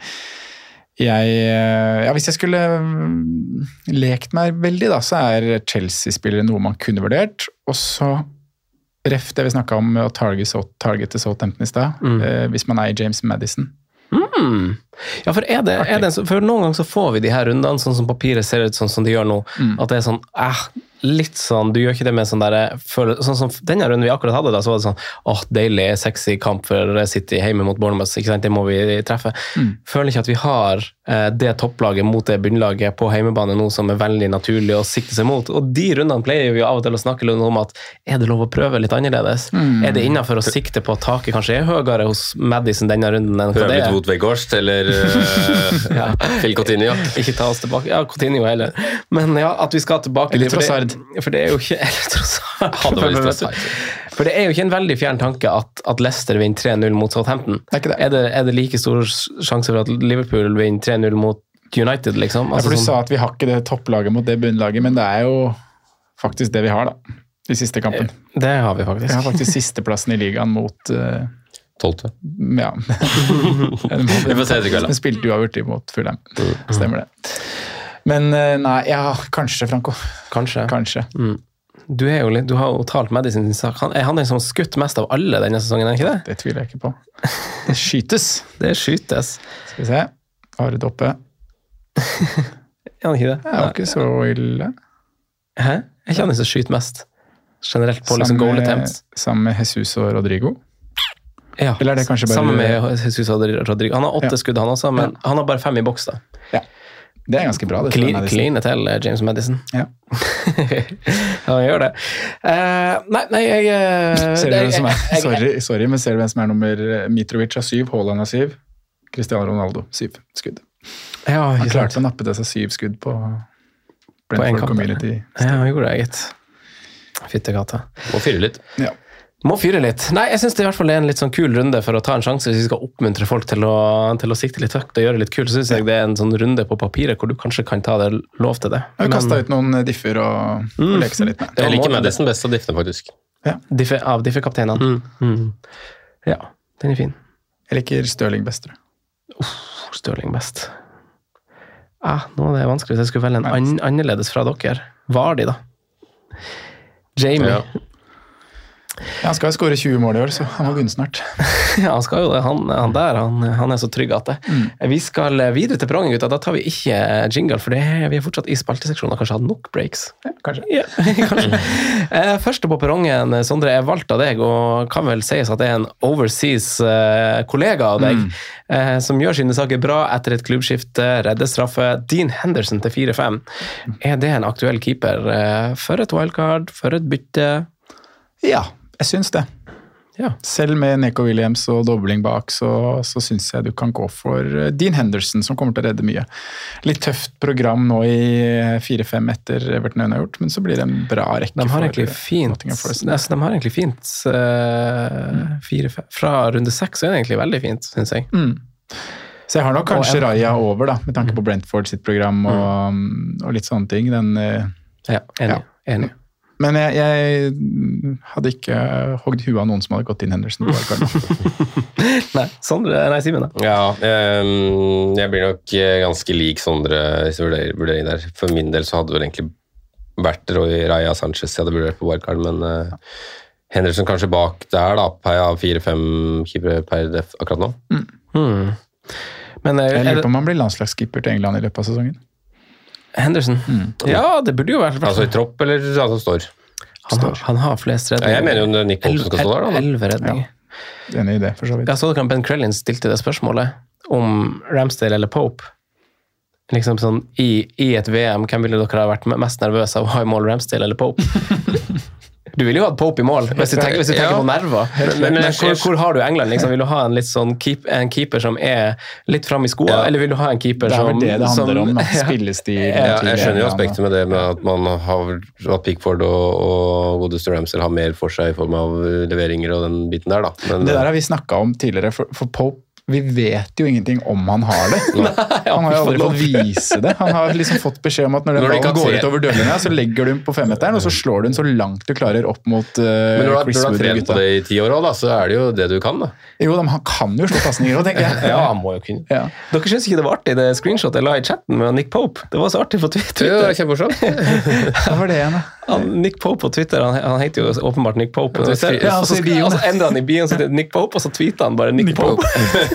jeg, eh, ja, hvis jeg skulle mm, lekt meg veldig, da, så er Chelsea-spillere noe man kunne vurdert. Og så ref det vi snakka om med å targete, targete Southampton i stad. Mm. Eh, hvis man er i James Madison. Mm. Ja, for, er det, er det, for noen ganger så får vi de her rundene sånn som papiret ser ut sånn som de gjør nå. At det er sånn eh, litt sånn Du gjør ikke det med sånn derre Sånn som denne runden vi akkurat hadde, da, så var det sånn åh, deilig, sexy kamp for City hjemme mot Bournemouth. Ikke sant? Det må vi treffe. Føler ikke at vi har eh, det topplaget mot det bunnlaget på hjemmebane nå som er veldig naturlig å sikte seg mot. Og de rundene pleier vi av og til å snakke litt om at er det lov å prøve litt annerledes? Er det innafor å sikte på at taket kanskje er høyere hos Madison denne runden enn hva Prøve det litt Woodway Gorst eller uh, Phil Coutinho. Ikke ta oss tilbake. Ja, Coutinho heller. Men ja, at vi skal tilbake Eller Trossard. For det er jo ikke Eller Trossard. For det er jo ikke en veldig fjern tanke at, at Leicester vinner 3-0 mot Southampton. Det er ikke det. Er det, er det like stor sjanse for at Liverpool vinner 3-0 mot United, liksom? Ja, for Du sånn- sa at vi har ikke det topplaget mot det bunnlaget, men det er jo faktisk det vi har, da. I siste kampen. Det har vi faktisk. Vi har faktisk. sisteplassen i ligaen mot eh, Tolvte. Ja. Vi får se etter kveld, da. Spilte uavgjort imot Fulham. Stemmer det. Men eh, nei, ja, kanskje, Franco. Kanskje. Kanskje. Du, er jo litt, du har jo talt medisin sin sak. Han, er han den som har skutt mest av alle denne sesongen, er ikke det? Det tviler jeg ikke på. Det skytes. Det skytes. Skal vi se. Har Doppe. oppe. Er han ikke det? Det var ikke så ille. Hæ? Er ikke han den som skyter mest? Generelt på liksom goal attempts? sammen med Jesus og Rodrigo. Ja. Eller er det kanskje bare- Sammen med Jesus og Rodrigo. Han har åtte Ja. skudd, han også, men han har bare fem i boks. da. Det er ganske bra. det clean til eh, James Madison. Ja. ja, han gjør det. Uh, nei, nei, jeg uh, Ser du hvem som er, jeg- sorry, sorry, men ser du hvem som er nummer Mitrovic har syv, Haaland har syv, Cristiano Ronaldo syv skudd. Ja, Han klarte å nappe til seg syv skudd på På en Brentford kamp, Community. Ja, han gjorde det, gitt. Fyttekatta. Må fyre litt. Ja. Må fyre litt. Nei, jeg syns det i hvert fall er en litt sånn kul runde for å ta en sjanse. Hvis vi skal oppmuntre folk til å, til å sikte litt høyt og gjøre litt kult, så syns jeg det er en sånn runde på papiret hvor du kanskje kan ta det lov til det. Jeg har Men- kasta ut noen differ og, og leke seg litt med. Jeg liker det. Madison best av diffene, faktisk. Diffe, av Diffe-kapteinene. Mm. Ja, den er fin. Jeg liker Stirling best. tror jeg. Stirling best. Ah, nå er det vanskelig hvis jeg skulle velge en an annerledes fra dere. Vardi, da. Jamie. Ja. Ja, han skal jo skåre 20 mål i år, så han må begynne snart. Ja, han skal jo det. Han, han der han, han er så trygg at det. Vi skal videre til perrongen, gutta. Da tar vi ikke jingle, for det er, vi er fortsatt i spalteseksjonen og kanskje har nok breaks. Ja, kanskje. Ja, kanskje. Eh, Første på perrongen, Sondre, er valgt av deg, og kan vel sies at det er en overseas eh, kollega av deg, mm. som gjør sine saker bra etter et klubbskifte, redder straffe. Dean Henderson til 4-5. Er det en aktuell keeper eh, for et wildcard, for et bytte? Ja, jeg syns det. Ja. Selv med Neko Williams og dobling bak, så, så syns jeg du kan gå for eh, Dean Henderson, som kommer til å redde mye. Litt tøft program nå i 4-5 etter Everton har gjort, men så blir det en bra rekke. De har for, egentlig eh, fint, altså, de har egentlig fint uh, fire, fem. Fra runde seks er det egentlig veldig fint, syns jeg. Mm. Så jeg har nok kanskje Raja over, da, med tanke på Brentford sitt program og, og litt sånne ting. Den, uh, Ja, enig. Ja. enig. Men jeg, jeg hadde ikke hogd huet av noen som hadde gått inn Henderson. på. Nei, Sondre, nei, Simen, da. Ja, ehm, jeg blir nok eh, ganske lik Sondre vurder- vurdering der. For min del så hadde det vel egentlig vært Roy Raja Sanchez jeg hadde vurdert på wildcard, men uh, Henderson kanskje bak der, da, per av fire-fem keepere per def akkurat nå. Hmm. Men er, Jeg er lurer på om han blir landslagskeeper til England i løpet av sesongen. Henderson? Ja, det burde jo være Altså i tropp, eller han står? han, har, han har flest Ja, jeg mener jo Nick Pope skal stå der, da. Elleve redninger. Enig i det, for så vidt. Jeg så dere Ben Crellin stilte det spørsmålet om Ramsdale eller Pope. Liksom sånn, i, I et VM, hvem ville dere ha vært mest nervøse av å ha i mål, Ramsdale eller Pope? Du ville jo hatt Pope i mål, hvis du tenker, hvis du tenker Ja. på nerver. Men- Men, men- hvor, hvor har du England? Liksom? Vil du ha en, litt sånn keep, en keeper som er litt fram i skoa, Ja. eller vil du ha en keeper som Det er vel det det handler som, om, da. Ja. Spillestil. Ja, jeg skjønner jo aspektet med det med at man har at Pickford og, og godeste Ramsey har mer for seg i form av leveringer og den biten der, da. Men, Det der har vi snakka om tidligere, for, for Pope vi vet jo ingenting om han har det. Han har jo aldri fått vise det. Han har liksom fått beskjed om at når den Når ballen går se- ut over dørlinja, så legger du den på femmeteren, og så slår du den så langt du klarer opp mot uh, men når du har- når du har Wood og trent på det i ti år òg, da, så er det jo det du kan, da. Jo, men han kan jo slå pasninger òg, tenker jeg. Ja, han må jo kunne. Ja. Dere syns ikke det var artig, det screenshotet jeg la i chatten med Nick Pope? Det var så artig på Twitter. Det er kjempemorsomt. Det var det igjen, da. Han, Nick Pope på Twitter, han, han heter jo åpenbart Nick Pope på Twitter. Ja, og så så, og så endrer han i bioen så det Nick Pope, og så tweeter han bare Nick, Pope.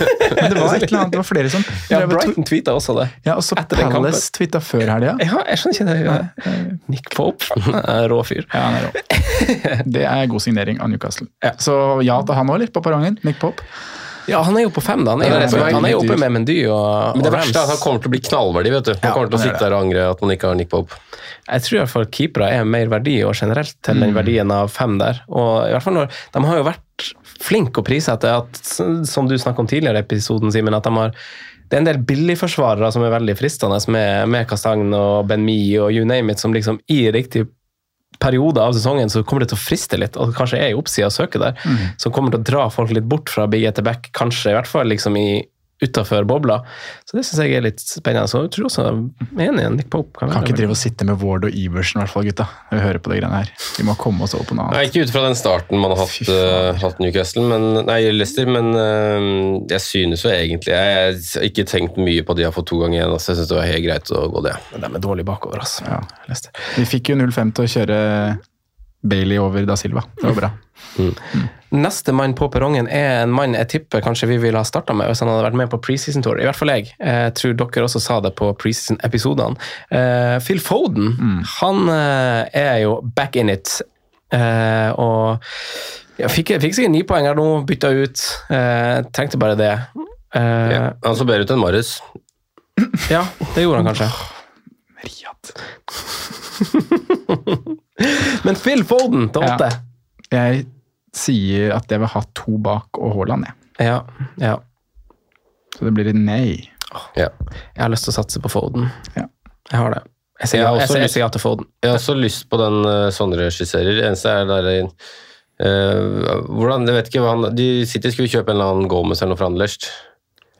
Men det var et eller annet, det var flere som Ja, Brighton tweeta også det. Ja, og så etter. Palace twittet før helga. Ja, jeg skjønner ikke det. Nick Pope, rå fyr. Ja, han er rå. Det er god signering av Newcastle. Så ja til han òg, litt på perrongen. Nick Pope. Ja, han er jo på fem, da. Han er, ja, jo, er han er jo oppe med Mendy og, Men det og verste er at han kommer til å bli knallverdig, vet du. Han Ja, kommer til å sitte der og angre at man ikke har Nick Pope. Jeg tror i hvert fall keepere er mer verdi og generelt til Mm. den verdien av fem der. Og i hvert fall når, De har jo vært flinke å prissette, at, som du snakket om tidligere i episoden, Simen, at de har det er en del billigforsvarere som er veldig fristende, med, med Kastagn og Ben Mi og you name it, som liksom i riktig periode av sesongen så kommer det til å friste litt, og kanskje er i oppsida å søke der, Mm. som kommer til å dra folk litt bort fra big etter back, kanskje i hvert fall liksom i utafor bobla. Så det syns jeg er litt spennende. Så jeg tror også enig Nick Pope. Kan, Kan ikke drive og sitte med Ward og Iversen, i hvert fall, gutta. Vi hører på de greiene her. Vi må komme oss over på noe Nei, annet. ikke ut fra den starten man har hatt, uh, hatt Newcastle, men, nei, Leicester, men uh, jeg synes jo egentlig Jeg har ikke tenkt mye på at de har fått to ganger igjen. Altså, jeg synes det var helt greit å gå det. Men de er dårlig bakover, altså. Ja. Vi fikk jo 05 til å kjøre Bailey over Da Silva. Det var bra. Neste mann på perrongen er en mann jeg tipper kanskje vi ville ha starta med hvis han hadde vært med på preseason tour. I hvert fall jeg. Jeg tror dere også sa det på preseason-episodene. Eh, Phil Foden, han eh, er jo back in it. Uh, og jeg fikk, fikk sikkert ni poeng her nå, bytta ut. Trengte bare det. Ja. Han så bedre ut enn Marius. ja, det gjorde han kanskje. Men Phil Foden til åtte. Jeg sier at jeg vil ha to bak og Haaland, jeg. Ja, ja. Så det blir et nei. Ja. Jeg har lyst til å satse på Foden. Ja. Jeg har det. Jeg sier Jeg har jeg, også jeg sier ja til Foden. Jeg har også lyst på den uh, Sondre skisserer. Eneste er der uh, hvordan, jeg vet ikke hva han, De City skulle kjøpe en eller annen Gomez eller noe fra Anderlecht.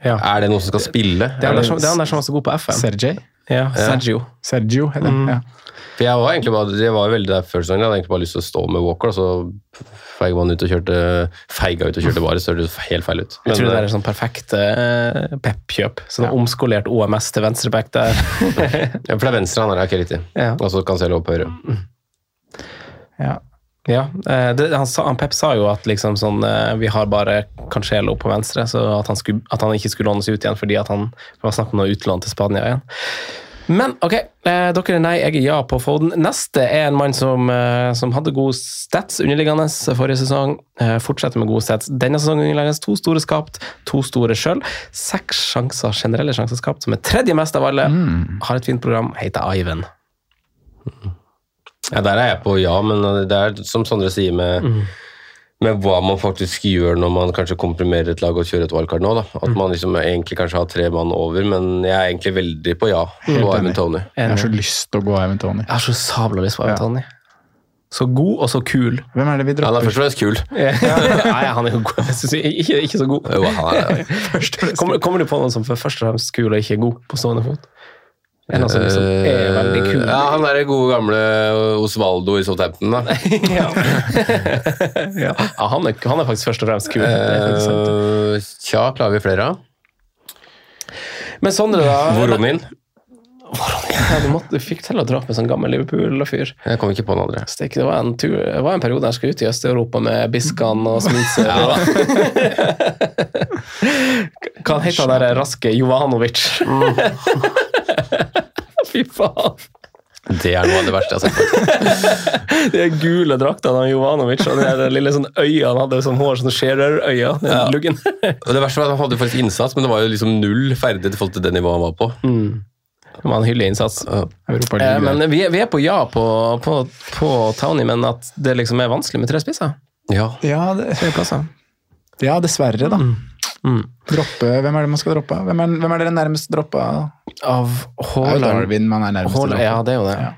Ja. Er det noen som skal spille? Det er han der som, det er han der som var så god på FM. Sergej? Ja, Sergio. Sergio, heter det. Mm. Ja. For jeg var egentlig bare, jeg var veldig der før sesongen. Jeg hadde egentlig bare lyst til å stå med Walker, og så feiga man ut og kjørte feiga ut og kjørte bare, så det helt feil ut. Jeg tror det er er sånn perfekt uh, pep-kjøp. Sånn omskolert OMS til venstreback der. ja, for det er venstre han er, ikke riktig. Ja. Og så Cancelo på høyre. Ja. Ja, eh, det, han, sa, han Pep sa jo at liksom sånn, eh, vi har bare Cancelo på venstre, så at han, skulle, at han ikke skulle lånes ut igjen fordi han var snakk om noe utlån til Spania igjen. Men ok, eh, dere er nei, jeg er ja på Foden. Neste er en mann som, eh, som hadde gode stats underliggende forrige sesong. Eh, fortsetter med gode stats denne sesongen underliggende. To store skapt, to store sjøl. Seks sjanser, generelle sjanser skapt, som er tredje mest av alle. Har et fint program, heter Ivan. Ja, der er jeg på ja, men det er som Sondre sier med, med hva man faktisk gjør når man kanskje komprimerer et lag og kjører et wildcard nå. Da. At man liksom egentlig kanskje har tre mann over, men jeg er egentlig veldig på ja på enig. Tony. Jeg har så lyst til å gå Eivind Tony. Jeg har så sabla lyst på Ivan Ja. Tony. Så god og så kul. Hvem er det vi Han er først og fremst kul. Nei, han er jo god. Jeg synes ikke, ikke så god. Jo, han er, Kommer, kommer du på noen som er først og fremst kul og ikke er god på stående fot? En som liksom er veldig kul. Ja, han er det gode gamle Osvaldo i Southampton, da. ja. ja, han, er, han er faktisk først og fremst kul. Eh, Tja, klarer vi flere av? Men Sondre, da? Voronin? Ja, du, måtte, du fikk til å dra opp en sånn gammel Liverpool-fyr. Jeg kom ikke på noen andre. Stek, Det var en, tur, det var en periode jeg skulle ut i Øst-Europa med Biskan og Smitser. Hva heter han der raske Jovanovic? Fy faen. Det er noe av det verste jeg har sett. De gule draktene av Jovanovic og de lille sånn øya han hadde sånn hår, sånne skjærerøyne. Ja. Luggen. Og det verste var at Han hadde faktisk innsats, men det var jo liksom null ferdighet i forhold til det nivået han var på. Mm. Det var en hyggelig innsats. Ja. Eh, men vi er, vi er på ja på, på, på Townie, men at det liksom er vanskelig med tre spisser. Ja. ja, det, ja, dessverre, da. Mm. Droppe, hvem er det man skal droppe? Hvem er, hvem er dere nærmest droppa? Av Haaland. Darwin man er nærmest Haaland, ja, det er jo det. Ja.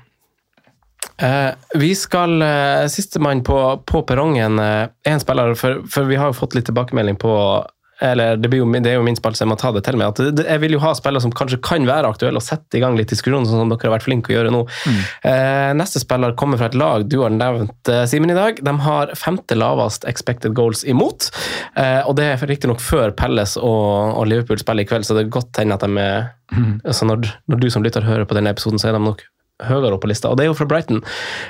Eh, vi skal eh, Sistemann på, på perrongen eh, en spiller, for, for vi har jo fått litt tilbakemelding på eller det, jo, det er jo min spalte, så jeg må ta det til meg. at Jeg vil jo ha spillere som kanskje kan være aktuelle og sette i gang litt diskusjon, sånn som dere har vært flinke å gjøre nå. Eh, neste spiller kommer fra et lag du har nevnt, eh, Simen, i dag. De har femte lavest expected goals imot. Eh, og det er riktignok før Pelles og, og Liverpool spiller i kveld, så det er godt hende at de er altså når, når du som lytter hører på denne episoden, så er de nok høyere opp på lista. Og det er jo fra Brighton.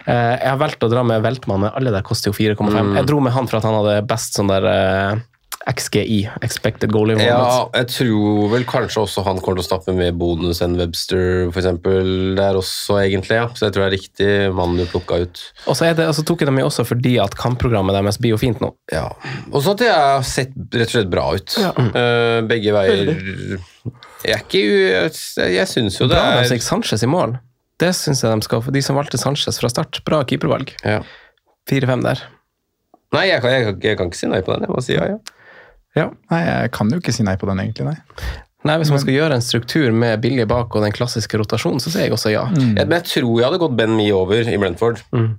Eh, jeg har valgt å dra med Weltmann, alle der koster jo 4,5. Jeg dro med han for at han hadde best sånn der eh, XGI, expected goal involvement. Ja, jeg tror vel kanskje også han kommer til å stappe med bonus enn Webster, for eksempel, der også, egentlig. ja. Så jeg tror det er riktig mann du plukka ut. Og så er det, altså, tok jeg dem jo også fordi at kampprogrammet deres blir jo fint nå. Ja. Og så at de har sett rett og slett bra ut. Eh, begge veier Jeg er ikke u- Jeg, jeg syns jo det Bra de er fikk Sanchez i mål. Det syns jeg de skal få. De som valgte Sanchez fra start, bra keepervalg. ja. 4-5 der. Nei, jeg kan, jeg, jeg kan ikke si nei på den. Jeg må si ja, ja. Ja. Nei, jeg kan jo ikke si nei på den, egentlig. nei. Nei, Hvis man skal gjøre en struktur med billige bak og den klassiske rotasjonen, så sier jeg også ja. Jeg, men jeg tror jeg hadde gått Ben Mee over i Brentford. Mm.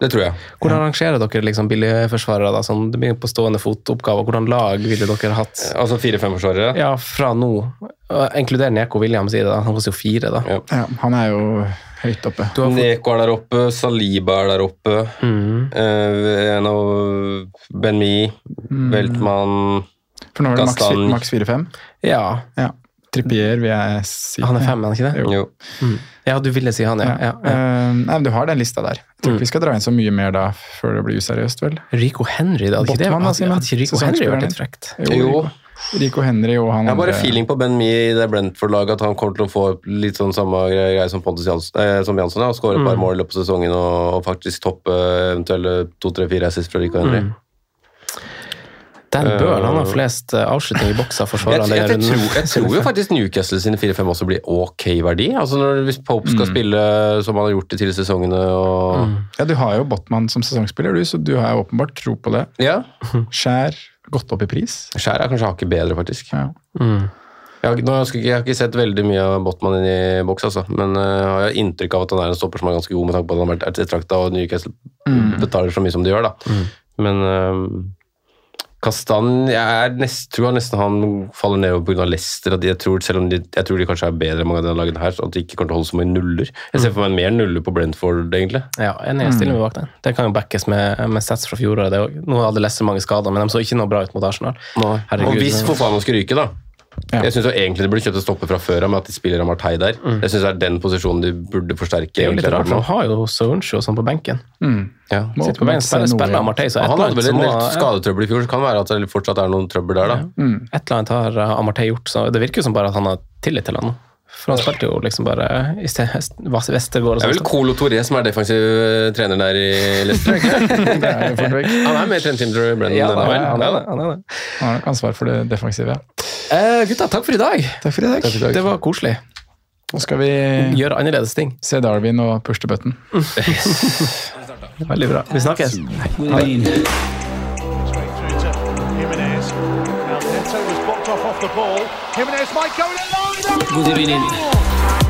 Det tror jeg. Hvordan rangerer dere liksom billigforsvarere? da, sånn, det blir på stående fot-oppgaver. Hvordan lag ville dere hatt? Altså fire-fem-forsvarere. Ja, fra nå. Inkluder Neko Williams i det. da. Han koster jo fire, da. Ja. Ja, han er jo høyt oppe. Du har fått, Neko er der oppe, Saliba er der oppe. mm. Eh, en av Ben Mee, Weltmann For nå er det maks, Gastan. maks 4-5. Ja, Ja. Trippier vil jeg si. han er fem, er han ikke det? Jo. Jo. Ja, du ville si han, ja. ja, ja. Eh, nei, men Du har den lista der. Jeg tror ikke vi skal dra inn så mye mer da, før det blir useriøst, vel? Rico Henry, da. Hadde ikke, det, Botman, hadde, hadde ikke Rico Henry vært litt frekt? Jo. Rico Henry og han Jeg har bare andre- feeling på Ben Mee i det Brentford-laget at han kommer til å få litt sånn samme greie som Pontus Jansson, eh, som Jansson ja, skåre et par mål i løpet av sesongen og, og faktisk toppe eventuelle to, tre, fire assist fra Rico Henry. Mm. Dan Burn han har flest eh, avslutninger i boksa Jeg, forsvarere jeg, jeg, tror, jeg tror jo faktisk Newcastle sine 4-5 også blir ok verdi. Altså når, Hvis Pope skal spille som han har gjort de tidligere sesongene og Ja, Du har jo Botman som sesongspiller, du, så du har jo åpenbart tro på det. Ja. Skjær gått opp i pris. Skjær er kanskje hakket bedre, faktisk. Ja. Mm. Jeg har, nå, skal jeg har ikke sett veldig mye av Botman inn i boks, altså. men uh, jeg har inntrykk av at han er en stopper som er ganske god med tanke på at han har vært ettertrakta, og Newcastle betaler så mye som de gjør. da. Men uh, Kastan jeg er nest, tror jeg nesten han faller nedover pga. Leicester. At jeg, tror, selv om de, jeg tror de kanskje er bedre enn mange av de lagene her, så at de ikke kommer til å holde så mange nuller. Jeg ser for meg mer nuller på Brentford, egentlig. Ja, enig, jeg stiller meg bak den. Det kan jo backes med, med sats fra fjoråret. det òg. Nå hadde Leicester mange skader, men de så ikke noe bra ut mot Arsenal. Herregud. Og hvis for faen Fofana skulle ryke, da Ja. Jeg syns egentlig det burde kjøpt en stopper fra før av med at de spiller Amartey der. Jeg synes det er den posisjonen de burde forsterke. Det er jo litt rart, for han har jo Souncho og sånn på benken. Mm. Ja. Sitter på benken, spiller, spiller. Amartey, så et Han hadde vel en del skadetrøbbel i fjor, så kan det være at det fortsatt er noen trøbbel der, da. et eller annet har uh, Amartey gjort, så det virker jo som bare at han har tillit til han nå. For han spilte jo liksom bare i sted Vestergård og Det er vel sånn. Colo Toré som er defensiv eh, trener der i Leicester, er. Han er i trenerteamet til Brennan. Ja, han er det. Han er det. Han har nok ansvar for det defensive. ja. Eh, gutta, takk for i dag. Takk for i dag. Det var koselig. Nå skal vi Gjøre annerledes ting. se Darwin og push the button. Veldig bra. Vi snakkes. God evening. Good through